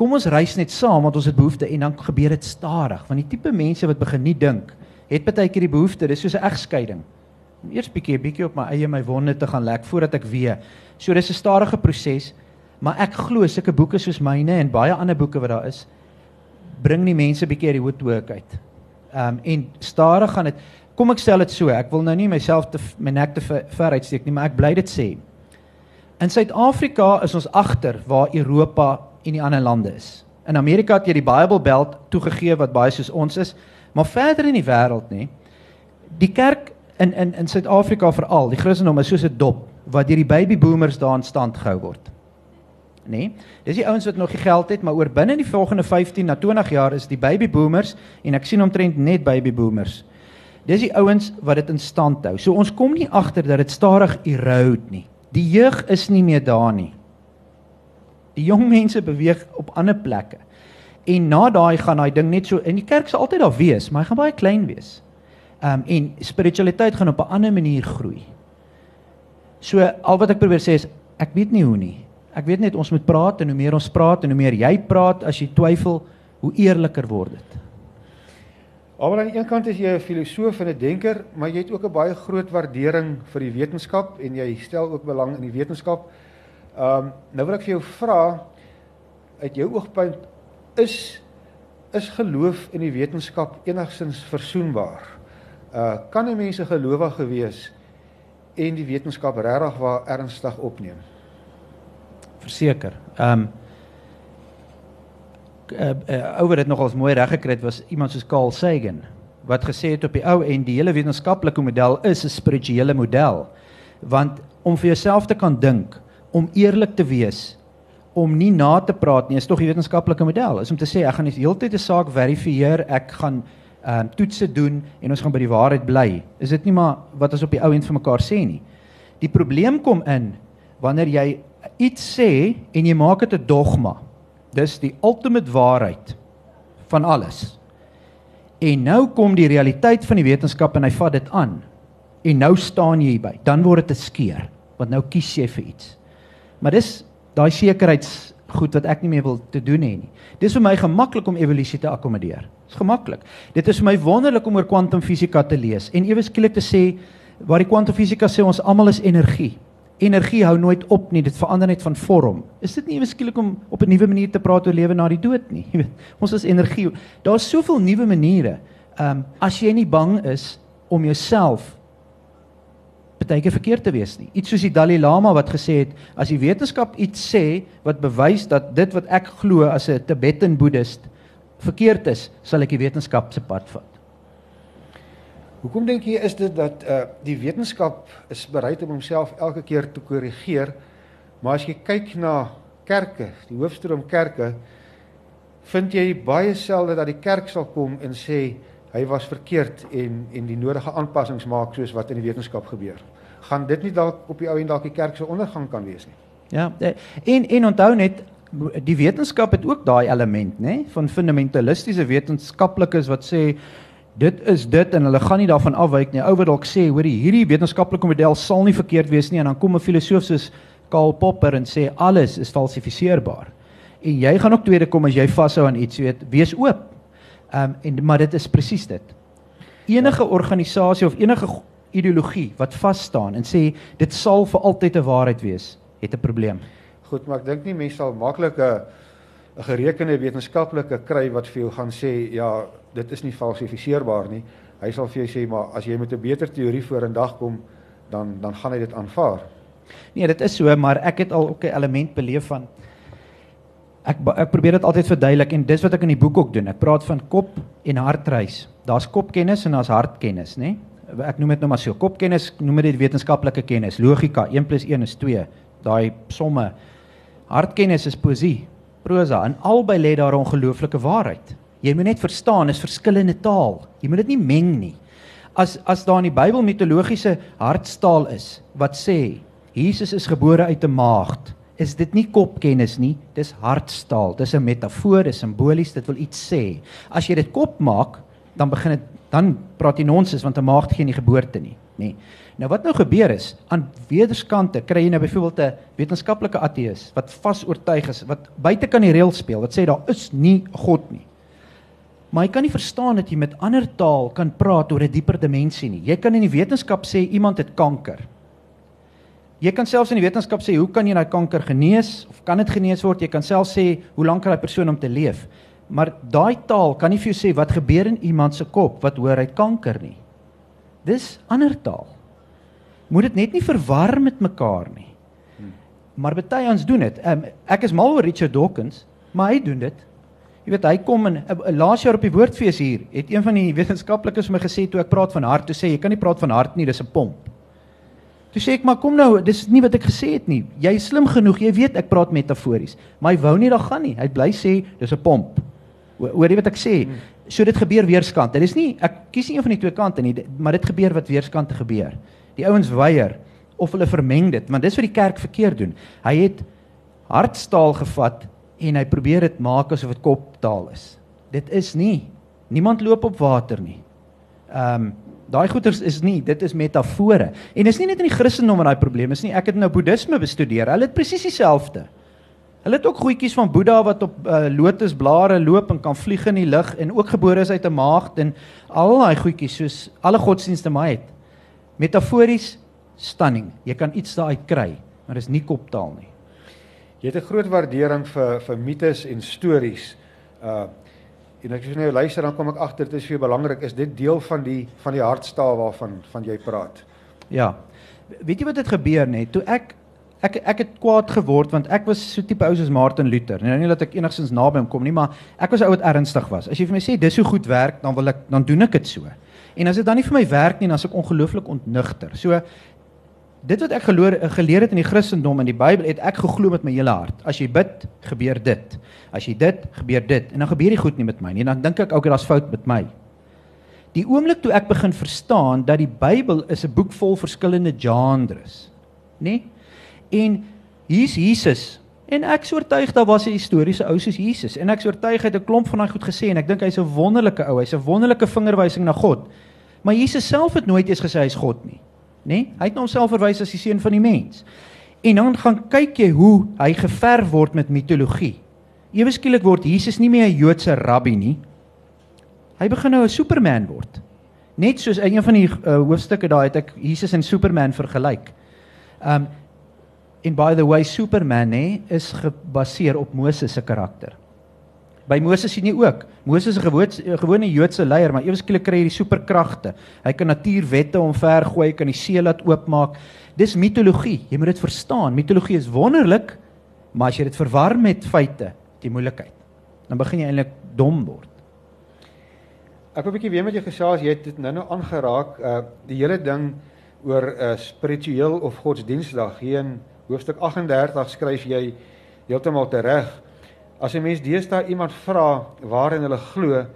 Kom ons reis net saam want ons het behoefte en dan gebeur dit stadig want die tipe mense wat begin nie dink het baie keer die behoefte dis soos 'n egskeiding. Eers bietjie bietjie op my eie my wonde te gaan lek voordat ek weer. So dis 'n stadige proses, maar ek glo sulke boeke soos myne en baie ander boeke wat daar is bring die mense bietjie uit die woodwork uit. Ehm um, en stadig gaan dit kom ek stel dit so, ek wil nou nie myself te my nek te ver uitsteek nie, maar ek bly dit sê. In Suid-Afrika is ons agter waar Europa en die ander lande is. In Amerika het jy die Bybelbelt toegegee wat baie soos ons is, maar verder in die wêreld nê. Die kerk in in in Suid-Afrika veral, die Christendom is soos 'n dop wat deur die baby boomers daar in stand gehou word. Nê? Dis die ouens wat nog die geld het, maar oor binne die volgende 15 na 20 jaar is die baby boomers en ek sien omtrent net baby boomers Dis die ouens wat dit in stand hou. So ons kom nie agter dat dit stadig erode nie. Die jeug is nie meer daar nie. Die jong mense beweeg op ander plekke. En na daai gaan daai ding net so in die kerk sal altyd daar wees, maar hy gaan baie klein wees. Um en spiritualiteit gaan op 'n ander manier groei. So al wat ek probeer sê is ek weet nie hoe nie. Ek weet net ons moet praat en hoe meer ons praat en hoe meer jy praat as jy twyfel, hoe eerliker word dit. Maar aan die een kant is jy 'n filosoof en 'n denker, maar jy het ook 'n baie groot waardering vir die wetenskap en jy stel ook belang in die wetenskap. Ehm um, nou wil ek vir jou vra uit jou oogpunt is is geloof in die wetenskap enigstens versoenbaar? Uh kan 'n mens gelowig wees en die wetenskap regtig waar ernstig opneem? Verseker. Ehm um, uh, uh, ou wat dit nogals mooi reg gekry het was iemand soos Carl Sagan wat gesê het op die ou en die hele wetenskaplike model is 'n spirituele model. Want om vir jouself te kan dink om eerlik te wees om nie na te praat nie is tog die wetenskaplike model. Is om te sê ek gaan die hele tyd 'n saak verifieer ek gaan ehm um, toetse doen en ons gaan by die waarheid bly. Is dit nie maar wat ons op die ou end vir mekaar sê nie? Die probleem kom in wanneer jy iets sê en jy maak dit 'n dogma Dis die ultimate waarheid van alles. En nou kom die realiteit van die wetenskap en hy vat dit aan. En nou staan jy by. Dan word dit 'n skeer, want nou kies jy vir iets. Maar dis daai sekerheids goed wat ek nie meer wil te doen hê nie. Dis vir my gemaklik om evolusie te akkommodeer. Dis gemaklik. Dit is vir my wonderlik om oor kwantumfisika te lees en ewe skielik te sê waar die kwantumfisika sê ons almal is energie. Energie hou nooit op nie, dit verander net van vorm. Is dit nie eweskielik om op 'n nuwe manier te praat oor lewe na die dood nie? [LAUGHS] Jy weet, ons is energie. Daar's soveel nuwe maniere. Ehm um, as jy nie bang is om jouself baie keer verkeerd te wees nie. Iets soos die Dalai Lama wat gesê het, as die wetenskap iets sê wat bewys dat dit wat ek glo as 'n Tibetan Boeddhist verkeerd is, sal ek die wetenskap se pad vat. Hoekom dink jy is dit dat uh die wetenskap is bereid om homself elke keer te korrigeer? Maar as jy kyk na kerke, die hoofstroom kerke, vind jy baie selde dat die kerk sal kom en sê hy was verkeerd en en die nodige aanpassings maak soos wat in die wetenskap gebeur gaan dit nie dalk op die ou en dalk die kerk se ondergang kan wees nie. Ja, eh, en en onthou net die wetenskap het ook daai element, nê, van fundamentalistiese wetenskaplikes wat sê dit is dit en hulle gaan nie daarvan afwyk nie. Ou wat dalk sê, hoor hierdie wetenskaplike model sal nie verkeerd wees nie en dan kom 'n filosoof soos Karl Popper en sê alles is falsifiseerbaar. En jy gaan ook tweede kom as jy vashou aan iets, weet, wees oop. Ehm um, en maar dit is presies dit. Enige organisasie of enige ideologie wat vas staan en sê dit sal vir altyd 'n waarheid wees, het 'n probleem. Goed, maar ek dink nie mense sal maklik 'n 'n gerekende wetenskaplike kry wat vir jou gaan sê ja, dit is nie falsifiseerbaar nie. Hy sal vir jou sê maar as jy met 'n beter teorie vorendag kom, dan dan gaan hy dit aanvaar. Nee, dit is so, maar ek het al ook 'n element beleef van ek ek probeer dit altyd verduidelik en dis wat ek in die boek ook doen. Ek praat van kop en hartreis. Daar's kopkennis en daar's hartkennis, né? Nee? ek noem dit nou maar so kopkennis, noem dit wetenskaplike kennis, logika 1 + 1 is 2. Daai somme. Hartkennis is poesie, prosa en albei lê daar 'n ongelooflike waarheid. Jy moet net verstaan, is verskillende taal. Jy moet dit nie meng nie. As as daar in die Bybel mitologiese hartstaal is wat sê Jesus is gebore uit 'n maagd, is dit nie kopkennis nie, dis hartstaal. Dis 'n metafoor, dis simbolies, dit wil iets sê. As jy dit kop maak, dan begin dit dan praat jy nonsens want 'n maagd gee nie geboorte nie, nê. Nou wat nou gebeur is, aan wederskante kry jy nou byvoorbeeld 'n wetenskaplike ateïs wat vas oortuig is wat buite kan die reël speel, wat sê daar is nie God nie. Maar jy kan nie verstaan dat jy met ander taal kan praat oor 'n dieper dimensie nie. Jy kan in die wetenskap sê iemand het kanker. Jy kan selfs in die wetenskap sê hoe kan jy nou kanker genees of kan dit genees word? Jy kan self sê hoe lank kan daai persoon om te leef? Maar daai taal kan nie vir jou sê wat gebeur in iemand se kop wat hoor hy kanker nie. Dis ander taal. Moet dit net nie verwar met mekaar nie. Maar baie ons doen dit. Um, ek is mal oor Richard Dawkins, maar hy doen dit. Jy weet hy kom in uh, laas jaar op die woordfees hier, het een van die [LAUGHS] wetenskaplikes vir my gesê toe ek praat van hart, toe sê jy kan nie praat van hart nie, dis 'n pomp. Toe sê ek maar kom nou, dis nie wat ek gesê het nie. Jy is slim genoeg, jy weet ek praat metafories, maar hy wou nie daar gaan nie. Hy bly sê dis 'n pomp. Hoor jy wat ek sê? So dit gebeur weerskant. Dit is nie ek kies nie een van die twee kante nie, maar dit gebeur wat weerskante gebeur. Die ouens weier of hulle vermeng dit, want dis wat die kerk verkeerd doen. Hy het hartstaal gevat en hy probeer dit maak asof dit koptaal is. Dit is nie. Niemand loop op water nie. Ehm um, daai goeters is nie, dit is metafore. En is nie net in die Christendom wat daai probleem is nie. Ek het nou boeddhisme bestudeer. Hulle het presies dieselfde. Hulle het ook goedjies van Boeddha wat op uh, lotusblare loop en kan vlieg in die lug en ook gebore is uit 'n maagd en al daai goedjies soos alle godsdienste maar het. Metafories stunning. Jy kan iets daaruit kry, maar dis nie koptaal nie. Jy het 'n groot waardering vir vir mites en stories. Uh en as jy nou luister dan kom ek agter dit is vir jou belangrik is dit deel van die van die hartstaal waarvan van jy praat. Ja. Weet jy wat het gebeur net toe ek ek ek het kwaad geword want ek was so tipe ou soos Martin Luther. Nou nie dat ek enigsins naby hom kom nie, maar ek was ou wat ernstig was. As jy vir my sê dis so goed werk, dan wil ek dan doen ek dit so. En as dit dan nie vir my werk nie, dan is ek ongelooflik ontnugter. So dit wat ek geloor, geleer het in die Christendom en die Bybel, het ek geglo met my hele hart. As jy bid, gebeur dit. As jy dit, gebeur dit. En dan gebeur die goed nie met my nie. Dan dink ek ook okay, daar's fout met my. Die oomblik toe ek begin verstaan dat die Bybel is 'n boek vol verskillende genres, nê? Nee? En hier's Jesus. En ek is oortuig daar was 'n historiese ou soos Jesus en ek is oortuig hy het 'n klomp van daai goed gesê en ek dink hy's 'n wonderlike ou. Hy's 'n wonderlike vingerwysing na God. Maar Jesus self het nooit eens gesê hy's God nie. Nê? Nee? Hy het na homself verwys as die seun van die mens. En dan gaan kyk jy hoe hy geverf word met mitologie. Ewe skielik word Jesus nie meer 'n Joodse rabbi nie. Hy begin nou 'n superman word. Net soos in een van die uh, hoofstukke daai het ek Jesus en Superman vergelyk. Um en by the way Superman hè is gebaseer op Moses se karakter. By Moses sien jy ook. Moses is 'n gewone Joodse leier, maar eweskielik kry hy die superkragte. Hy kan natuurwette omvergooi, hy kan die see laat oopmaak. Dis mitologie. Jy moet dit verstaan. Mitologie is wonderlik, maar as jy dit verwar met feite, die moeilikheid, dan begin jy eintlik dom word. Ek wil 'n bietjie weer met jou gesels. Jy het dit nou-nou aangeraak, uh die hele ding oor 'n uh, spiritueel of godsdienstig. Hier in hoofstuk 38 skryf jy heeltemal reg As 'n mens deesdae iemand vra waarin hulle glo,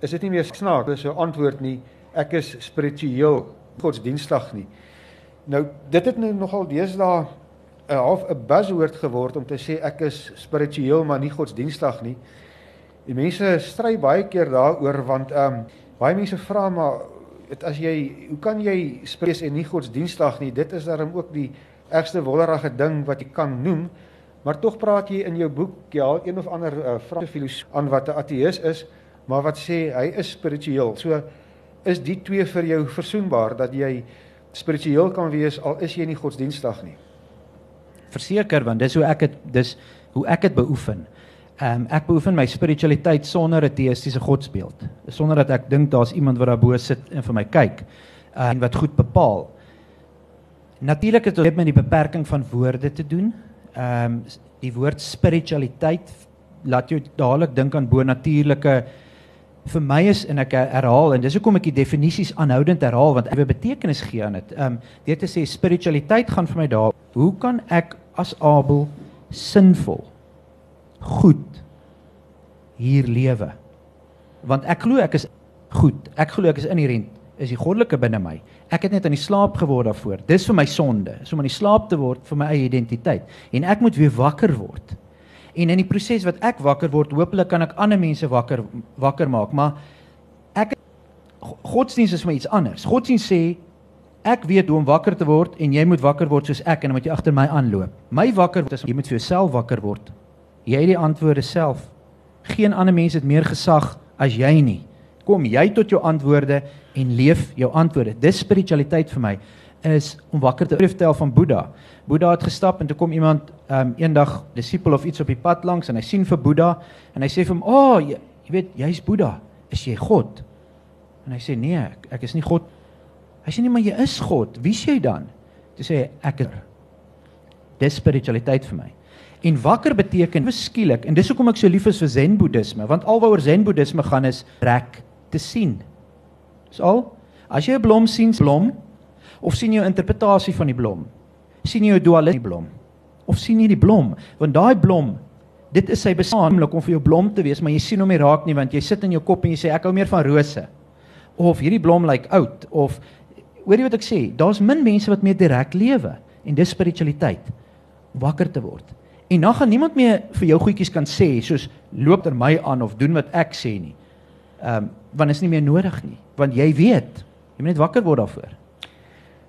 is dit nie meer snaaks as 'n antwoord nie. Ek is spiritueel, godsdienstig nie. Nou dit het nou nogal deesdae 'n half 'n buzzword geword om te sê ek is spiritueel maar nie godsdienstig nie. Die mense stry baie keer daaroor want ehm um, baie mense vra maar dit as jy hoe kan jy spiritueel en nie godsdienstig nie? Dit is daarom ook die ergste wollerige ding wat jy kan noem. Maar tog praat jy in jou boek ja, een of ander uh, Franse filosoof aan wat 'n ateïs is, maar wat sê hy is spiritueel. So is die twee vir jou versoenbaar dat jy spiritueel kan wees al is jy nie godsdienstig nie. Verseker want dis hoe ek dit dis hoe ek dit beoefen. Ehm um, ek beoefen my spiritualiteit sonder 'n teïstiese godsbeeld. Sonder dat ek dink daar's iemand wat daar bo sit en vir my kyk uh, en wat goed bepaal. Natuurlik het dit met die beperking van woorde te doen ehm um, die woord spiritualiteit laat jou dadelik dink aan bonatuurlike vir my is en ek herhaal en dis hoekom ek die definisies aanhoudend herhaal want ek wil betekenis gee aan dit. Ehm um, dit te sê spiritualiteit gaan vir my daar. Hoe kan ek as Abel sinvol goed hier lewe? Want ek glo ek is goed. Ek glo ek is inherënt is die goddelike binne my. Ek het net aan die slaap geword daarvoor. Dis vir my sonde, is om aan die slaap te word vir my eie identiteit. En ek moet weer wakker word. En in die proses wat ek wakker word, hopelik kan ek ander mense wakker wakker maak, maar ek godsdienst is my iets anders. Godsdienst sê ek weet hoe om wakker te word en jy moet wakker word soos ek en dan moet jy agter my aanloop. My wakker word is jy moet vir jouself wakker word. Jy het die antwoorde self. Geen ander mens het meer gesag as jy nie. Kom jy tot jou antwoorde en leef jou antwoorde. Dis spiritualiteit vir my is om wakker te vertel van Boeddha. Boeddha het gestap en toe kom iemand um eendag disipel of iets op die pad langs en hy sien vir Boeddha en hy sê vir hom: "O, oh, jy, jy weet, jy's Boeddha. Is jy God?" En hy sê: "Nee, ek, ek is nie God." Hy sê: "Nee, maar jy is God. Wie is jy dan?" Toe sê hy: "Ek is Dis spiritualiteit vir my. En wakker beteken beskielik en dis hoekom ek so lief is vir Zen Boeddhisme, want alwaaroor Zen Boeddhisme gaan is rek te sien. Dis al. As jy 'n blom sien, blom of sien jy 'n interpretasie van die blom? Sien jy 'n dualisme blom? Of sien jy die blom? Want daai blom, dit is sy besaamlik om vir jou blom te wees, maar jy sien hom nie raak nie want jy sit in jou kop en jy sê ek hou meer van rose. Of hierdie blom lyk like oud of hoor jy wat ek sê? Daar's min mense wat meer direk lewe en dis spiritualiteit. Wakker te word. En dan gaan niemand meer vir jou goedjies kan sê soos loop ter my aan of doen wat ek sê nie. Ehm um, want is nie meer nodig nie, want jy weet, jy moet net wakker word daarvoor.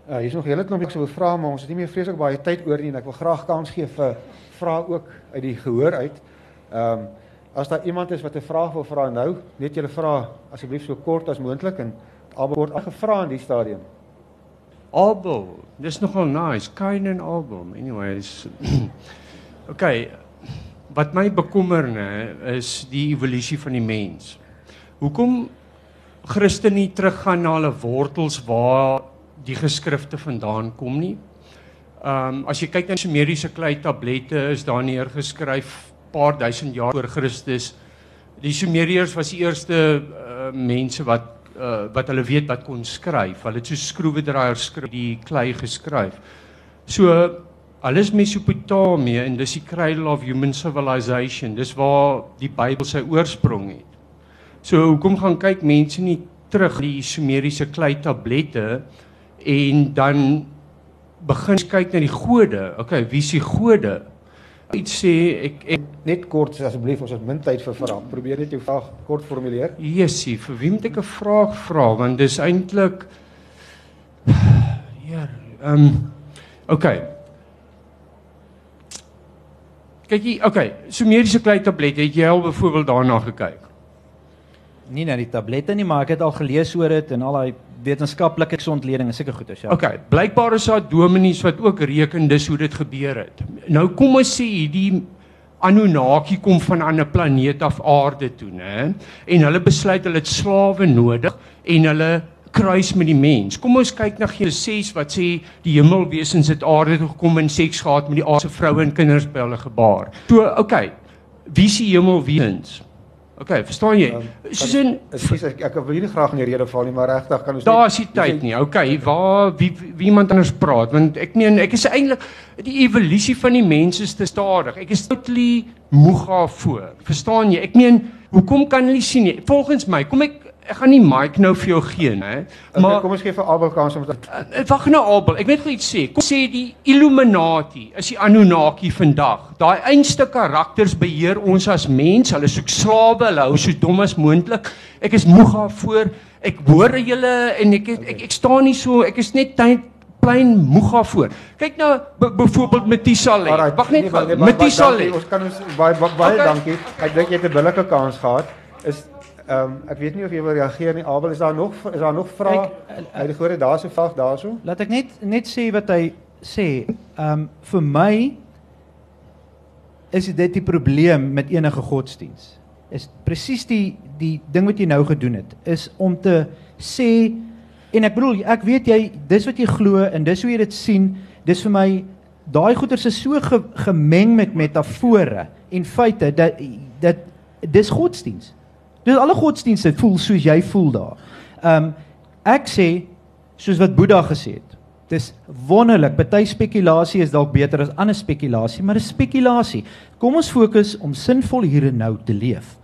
Uh hier's nog hele klomp ek sou vra, maar ons het nie meer vreeslik baie tyd oor nie en ek wil graag kans gee vir vrae ook uit die gehoor uit. Ehm um, as daar iemand is wat 'n vraag wil vra nou, net julle vra asseblief so kort as moontlik en albei word gevra in die stadium. Abel, dis nogal nice. Kain en Abel. Anyways. [CLEARS THROAT] okay. Wat my bekommer nê is die evolusie van die mens. Hoekom Christene nie teruggaan na hulle wortels waar die geskrifte vandaan kom nie? Ehm um, as jy kyk na Sumeriese klei tablette is daar neergeskryf paar duisend jaar voor Christus. Die Sumeriërs was die eerste uh, mense wat uh, wat hulle weet wat kon skryf. Hulle het so skroewedraaiers skryf die klei geskryf. So hulle is Mesopotamië en dis die cradle of human civilization. Dis waar die Bybel sy oorsprong het. So hoekom gaan kyk mense nie terug die Sumeriese klei tablette en dan begin kyk na die gode. Okay, wie is die gode? Iets sê ek, ek net kort asseblief ons het min tyd vir vrae. Probeer net jou vraag kort formuleer. Jessie, vir wie moet ek 'n vraag vra want dis eintlik Heer, ehm um, okay. Kyk hier, okay, Sumeriese klei tablette, het jy al byvoorbeeld daarna gekyk? Nie na die tablette nie, maar ek het al gelees oor dit en al daai wetenskaplike ontleding en sulke goeders ja. Okay, blykbaar is daar dominees wat ook reken dis hoe dit gebeur het. Nou kom ons sê hierdie Anunnaki kom van 'n ander planeet af aarde toe, né? En hulle besluit hulle het slawe nodig en hulle kruis met die mens. Kom ons kyk na Genesis wat sê die hemelwesens het aarde toe gekom en seks gehad met die aardse vroue en kinders by hulle gebaar. So, okay. Wie is die hemelwesens? Okay, verstaan jy? Um, Soos in Ekskuus, ek ek wil nie graag in die rede val nie, maar regtig kan ons Daar is nie tyd nie. Okay, waar wie, wie wie iemand anders praat want ek meen ek is eintlik die evolusie van die mens is te stadig. Ek is totally moeg daarvoor. Verstaan jy? Ek meen, hoekom kan hulle sien nie? Volgens my, kom ek ek gaan nie mic nou vir jou gee. Okay, Maar kom ons gee vir Abel kans om te Uh, Wag nou Abel, ek weet gou iets sê. Kom sê die Illuminati is die Anunnaki vandag. Daai einste karakters beheer ons as mens. Hulle soek slawe, hulle hou so dom as moontlik. Ek is moeg daarvoor. Ek hoor julle en ek ek, ek ek staan nie so, ek is net tyd plein moeg daarvoor. Kyk nou byvoorbeeld. Alright, Wag net nee, nee, dankie, Ons kan ons baie, baie Okay. dankie. Ek dink jy het 'n billike kans gehad. Is ehm um, ek weet nie of jy wil reageer nie. Abel, is daar nog is daar nog vrae? Ek- Uit die gore daarso vraag daarso. Laat ek net net sê wat hy sê. Ehm um, vir my is dit die probleem met enige godsdiens. Is presies die die ding wat jy nou gedoen het is om te sê en ek bedoel ek weet jy dis wat jy glo en dis hoe jy dit sien. Dis vir my daai goeters is so ge, gemeng met metafore en feite dat dat dis godsdiens. Dis alle godsdienste voel soos jy voel daar. Ehm um, ek sê soos wat Boeddha gesê het. Dis wonderlik. Party spekulasie is dalk beter as ander spekulasie, maar dis spekulasie. Kom ons fokus om sinvol hier en nou te leef.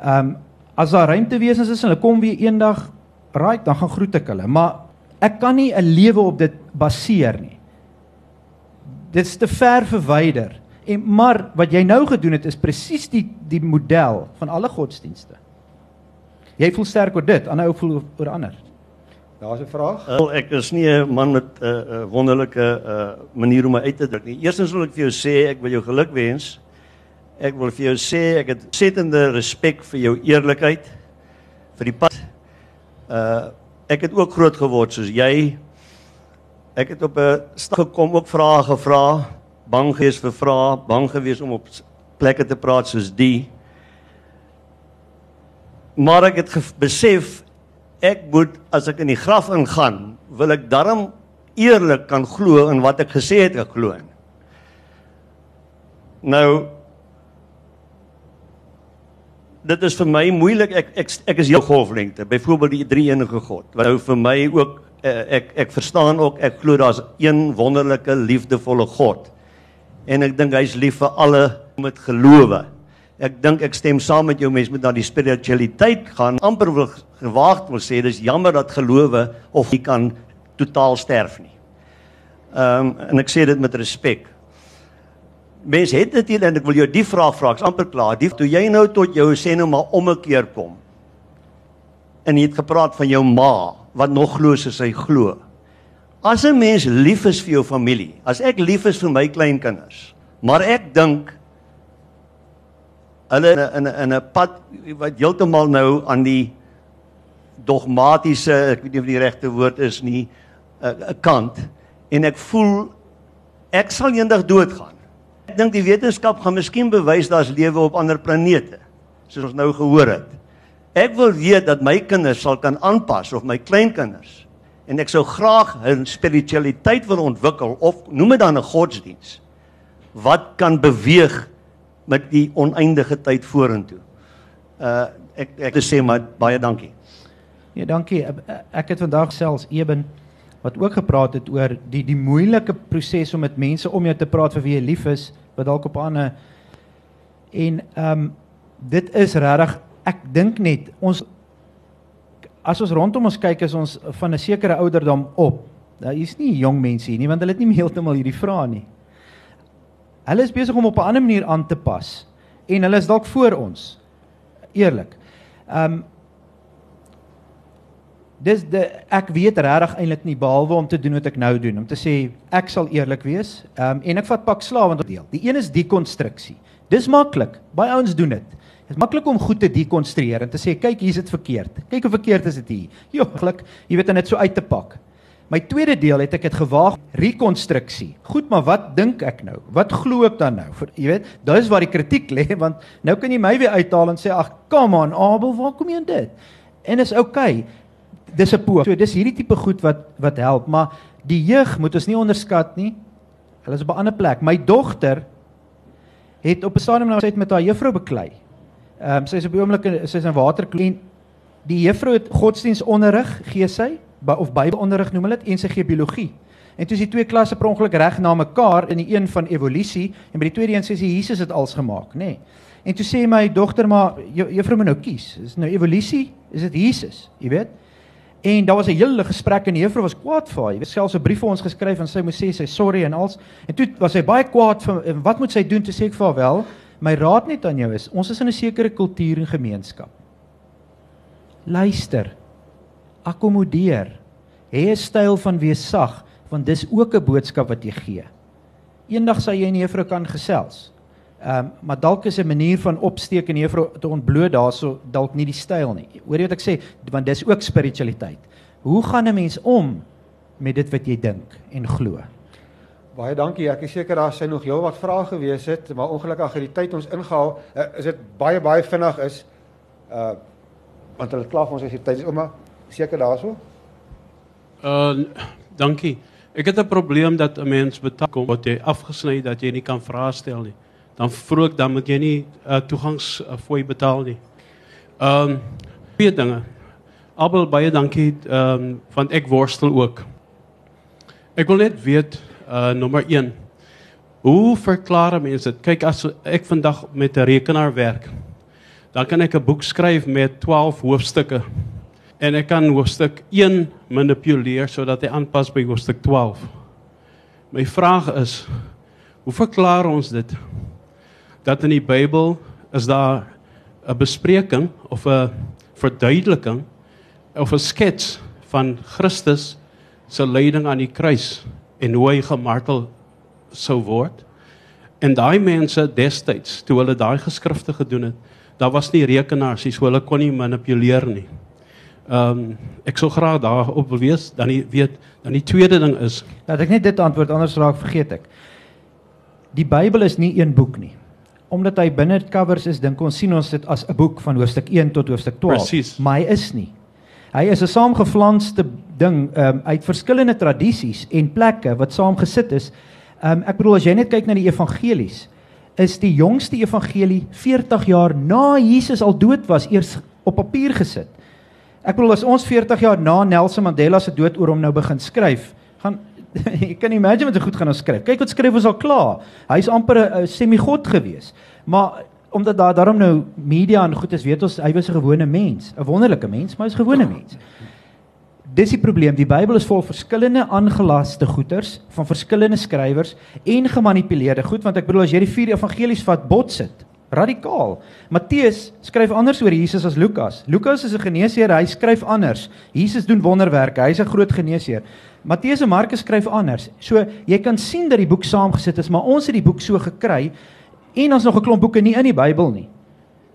Ehm um, as daar ruimtewesens is en hulle kom weer eendag, right, dan gaan groet ek hulle, maar ek kan nie 'n lewe op dit baseer nie. Dit's te ver verwyder. En maar wat jy nou gedoen het is presies die die model van alle godsdienste. Jy voel sterk oor dit, ander ou voel oor ander. Daar's 'n vraag. Wel, ek is nie 'n man met 'n uh, uh, wonderlike uh, manier om my uit te druk nie. Eerstens wil ek vir jou sê ek wil jou geluk wens. Ek wil vir jou sê ek het settende respek vir jou eerlikheid vir die pad. Uh ek het ook groot geword soos jy. Ek het op 'n stad gekom ook vrae gevra, bang gewees vir vrae, bang gewees om op plekke te praat soos die. Maar ek het besef ek moet as ek in die graf ingaan, wil ek darm eerlik kan glo in wat ek gesê het ek glo in. Nou dit is vir my moeilik ek ek ek is heel golflengte. Byvoorbeeld die drie enige God. Wat nou vir my ook uh, ek ek verstaan ook ek glo daar's een wonderlike liefdevolle God. En ek dink hy's lief vir alle met gelowe. Ek dink ek stem saam met jou mense moet na die spiritualiteit gaan. amper wil gewaagd wil sê dis jammer dat gelowe of jy kan totaal sterf nie. Ehm um, en ek sê dit met respek. Mens het natuurlik en ek wil jou die vraag vra, ek's amper klaar. Die toe jy nou tot jou sê nou maar om 'n keer kom. En jy het gepraat van jou ma wat nog glo soos hy glo. As 'n mens lief is vir jou familie, as ek lief is vir my kleinkinders, maar ek dink hulle in 'n in 'n pad wat heeltemal nou aan die dogmatiese, ek weet nie of die regte woord is nie, 'n kant en ek voel ek sal eendag doodgaan. Ek dink die wetenskap gaan miskien bewys daar's lewe op ander planete, soos ons nou gehoor het. Ek wil weet dat my kinders sal kan aanpas of my kleinkinders en ek sou graag 'n spiritualiteit wil ontwikkel of noem dit dan 'n godsdiens wat kan beweeg met die oneindige tyd vorentoe. Uh ek ek wil sê maar baie dankie. Ja, dankie. Ek het vandag selfs Eben wat ook gepraat het oor die die moeilike proses om met mense om jou te praat vir wie jy lief is, wat dalk op 'n ander en ehm um, dit is regtig ek dink net ons as ons rondom ons kyk is ons van 'n sekere ouderdom op. Daar is nie jong mense hier nie want hulle het nie heeltemal hierdie vrae nie. Hulle is besig om op 'n ander manier aan te pas en hulle is dalk voor ons. Eerlik. Ehm um, Dis de ek weet regtig eintlik nie behalwe om te doen wat ek nou doen, om te sê ek sal eerlik wees. Ehm um, en ek vat pak slaaf want deel. Die een is dekonstruksie. Dis maklik. Baie ouens doen dit. Dit is maklik om goed te dekonstrueer en te sê kyk hier's dit verkeerd. Kyk hoe verkeerd is dit hier. [LAUGHS] Jo, maklik. Jy weet net so uit te pak. My tweede deel het ek dit gewaag rekonstruksie. Goed, maar wat dink ek nou? Wat glo ek dan nou? Vir jy weet, dis waar die kritiek lê [LAUGHS] want nou kan jy my weer uithaal en sê ag, come on Abel, waar kom jy in dit? En is. Okay. Dis 'n poog. So dis hierdie tipe goed wat wat help, maar die jeug moet ons nie onderskat nie. Hulle is op 'n ander plek. My dogter het op 'n stadium nou sy het met haar juffrou beklei. Ehm um, sy is op die oomblik sy is in waterkleen. Die juffrou het godsdienstonderrig gee sy of Bybelonderrig noem hulle dit en sy gee biologie. En toe is die twee klasse per ongeluk reg na mekaar in die een van evolusie en by die tweede een sê sy Jesus het alles gemaak, nê. Nee. En toe sê my dogter maar juffrou moet nou kies. Is nou evolusie, is dit Jesus, jy weet? En daar was 'n hele gesprek en juffrou was kwaad vir haar. Jy weet selfs 'n brief vir ons geskryf en sy moes sê sy sorry en als. En toe was sy baie kwaad vir wat moet sy doen? Toe sê ek vir wel, my raad net aan jou is, ons is in 'n sekere kultuur en gemeenskap. Luister. Akkommodeer. Hê 'n styl van wees sag, want dis ook 'n boodskap wat jy gee. Eendag sal jy en juffrou kan gesels. Ehm um, maar dalk is 'n manier van opsteek en juffrou te ontbloot daarso dalk nie die styl nie. Hoor jy wat ek sê? Want dis ook spiritualiteit. Hoe gaan 'n mens om met dit wat jy dink en glo? Baie dankie. Ek is seker daar sy nog heel wat vrae gewees het, maar ongelukkig het die tyd ons ingehaal. Uh, is dit baie baie vinnig is uh want hulle klaar ons as die tyd is ouma seker daarso? Uh dankie. Ek het 'n probleem dat 'n mens betaal kom wat jy afgesny dat jy nie kan vrae stel nie dan vroeg dan moet jy nie uh, toegangsfooi uh, betaal nie. Ehm um, twee dinge. Abel baie dankie ehm um, want ek worstel ook. Ek wil net weet uh nommer 1. Hoe verklaar mense dit? Kyk as ek vandag met 'n rekenaar werk, dan kan ek 'n boek skryf met 12 hoofstukke en ek kan hoofstuk 1 manipuleer sodat hy aanpas by hoofstuk 12. My vraag is, hoe verklaar ons dit? dat in die Bybel is daar 'n bespreking of 'n verduideliking of 'n skets van Christus se lyding aan die kruis en hoe hy gemartel sou word. En daai mense destyds toe hulle daai geskrifte gedoen het, daar was nie rekenaars nie, so hulle kon nie manipuleer nie. Ehm um, ek sou graag daarop wil wees, dan die weet, dan die tweede ding is, laat ek net dit antwoord anders raak vergeet ek. Die Bybel is nie een boek nie omdat hy binne covers is, dink ons sien ons dit as 'n boek van hoofstuk 1 tot hoofstuk 12. Precies. Maar hy is nie. Hy is 'n saamgeflanste ding um, uit verskillende tradisies en plekke wat saamgesit is. Um, ek bedoel as jy net kyk na die evangelies, is die jongste evangelie 40 jaar na Jesus al dood was eers op papier gesit. Ek bedoel as ons 40 jaar na Nelson Mandela se dood oor hom nou begin skryf, gaan [LAUGHS] jy kan imagine wat hy goed gaan skryf. Kyk wat skryf ons al klaar. Hy's amper 'n semigod gewees. Maar omdat daar daarom nou media en goed is, weet ons hy was 'n gewone mens, 'n wonderlike mens, maar hy's 'n gewone mens. Dis die probleem. Die Bybel is vol verskillende aangelaste goeters van verskillende skrywers en gemanipuleerde goed, want ek bedoel as jy die vier evangelies vat, bots dit. Radikaal. Matteus skryf anders oor Jesus as Lukas. Lukas is 'n geneesheer, hy skryf anders. Jesus doen wonderwerke, hy's 'n groot geneesheer. Matteus en Markus skryf anders. So jy kan sien dat die boek saamgesit is, maar ons het die boek so gekry en ons nog 'n klomp boeke nie in die Bybel nie.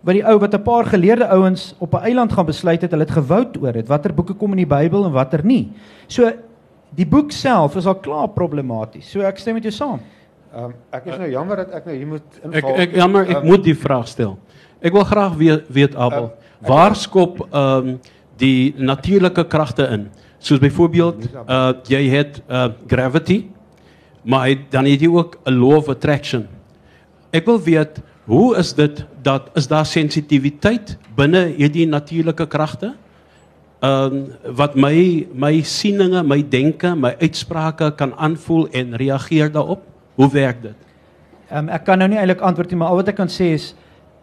Wat die ou wat 'n paar geleerde ouens op 'n eiland gaan besluit het, hulle het gewoud oor dit, watter boeke kom in die Bybel en watter nie. So die boek self is al klaar problematies. So ek stem met jou saam. Um, ek is nou jammer dat ek nou hier moet inval. Ek ek jammer, ek um, moet die vraag stel. Ek wil graag weet weet Abel, um, waar skop ehm um, die natuurlike kragte in? Soos byvoorbeeld uh jy het uh gravity, maar hy, dan het jy ook 'n law of attraction. Ek wil weet, hoe is dit dat is daar sensitiwiteit binne hierdie natuurlike kragte? Ehm um, wat my my sieninge, my denke, my uitsprake kan aanvoel en reageer daarop? Hoe werk dit? Um, ek kan nou nie eintlik antwoord nie, maar al wat ek kan sê is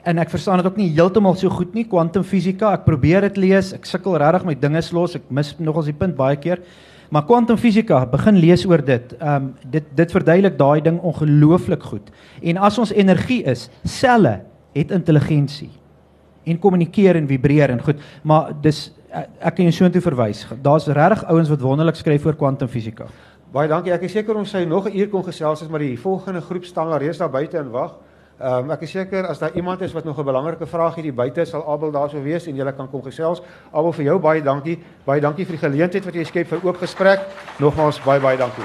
en ek verstaan dit ook nie heeltemal so goed nie kwantumfisika ek probeer dit lees ek sukkel regtig met dinge los ek mis nogals die punt baie keer maar kwantumfisika begin lees oor dit ehm um, dit dit verduidelik daai ding ongelooflik goed en as ons energie is selle het intelligensie en kommunikeer en vibreer en goed maar dis ek kan jou soontoe verwys. Daar's regtig ouens wat wonderlik skryf oor kwantumfisika. Baie dankie. Ek is seker ons sou nog 'n uur kon gesels, maar die volgende groep staan al reeds daar buite en wag. Ehm um, ek is seker as daar iemand is wat nog 'n belangrike vraag hierdie buite sal Abel daarso wees en julle kan kom gesels. Abel vir jou baie dankie. Baie dankie vir die geleentheid wat jy skep vir oop gesprek. Nogmaals baie baie dankie.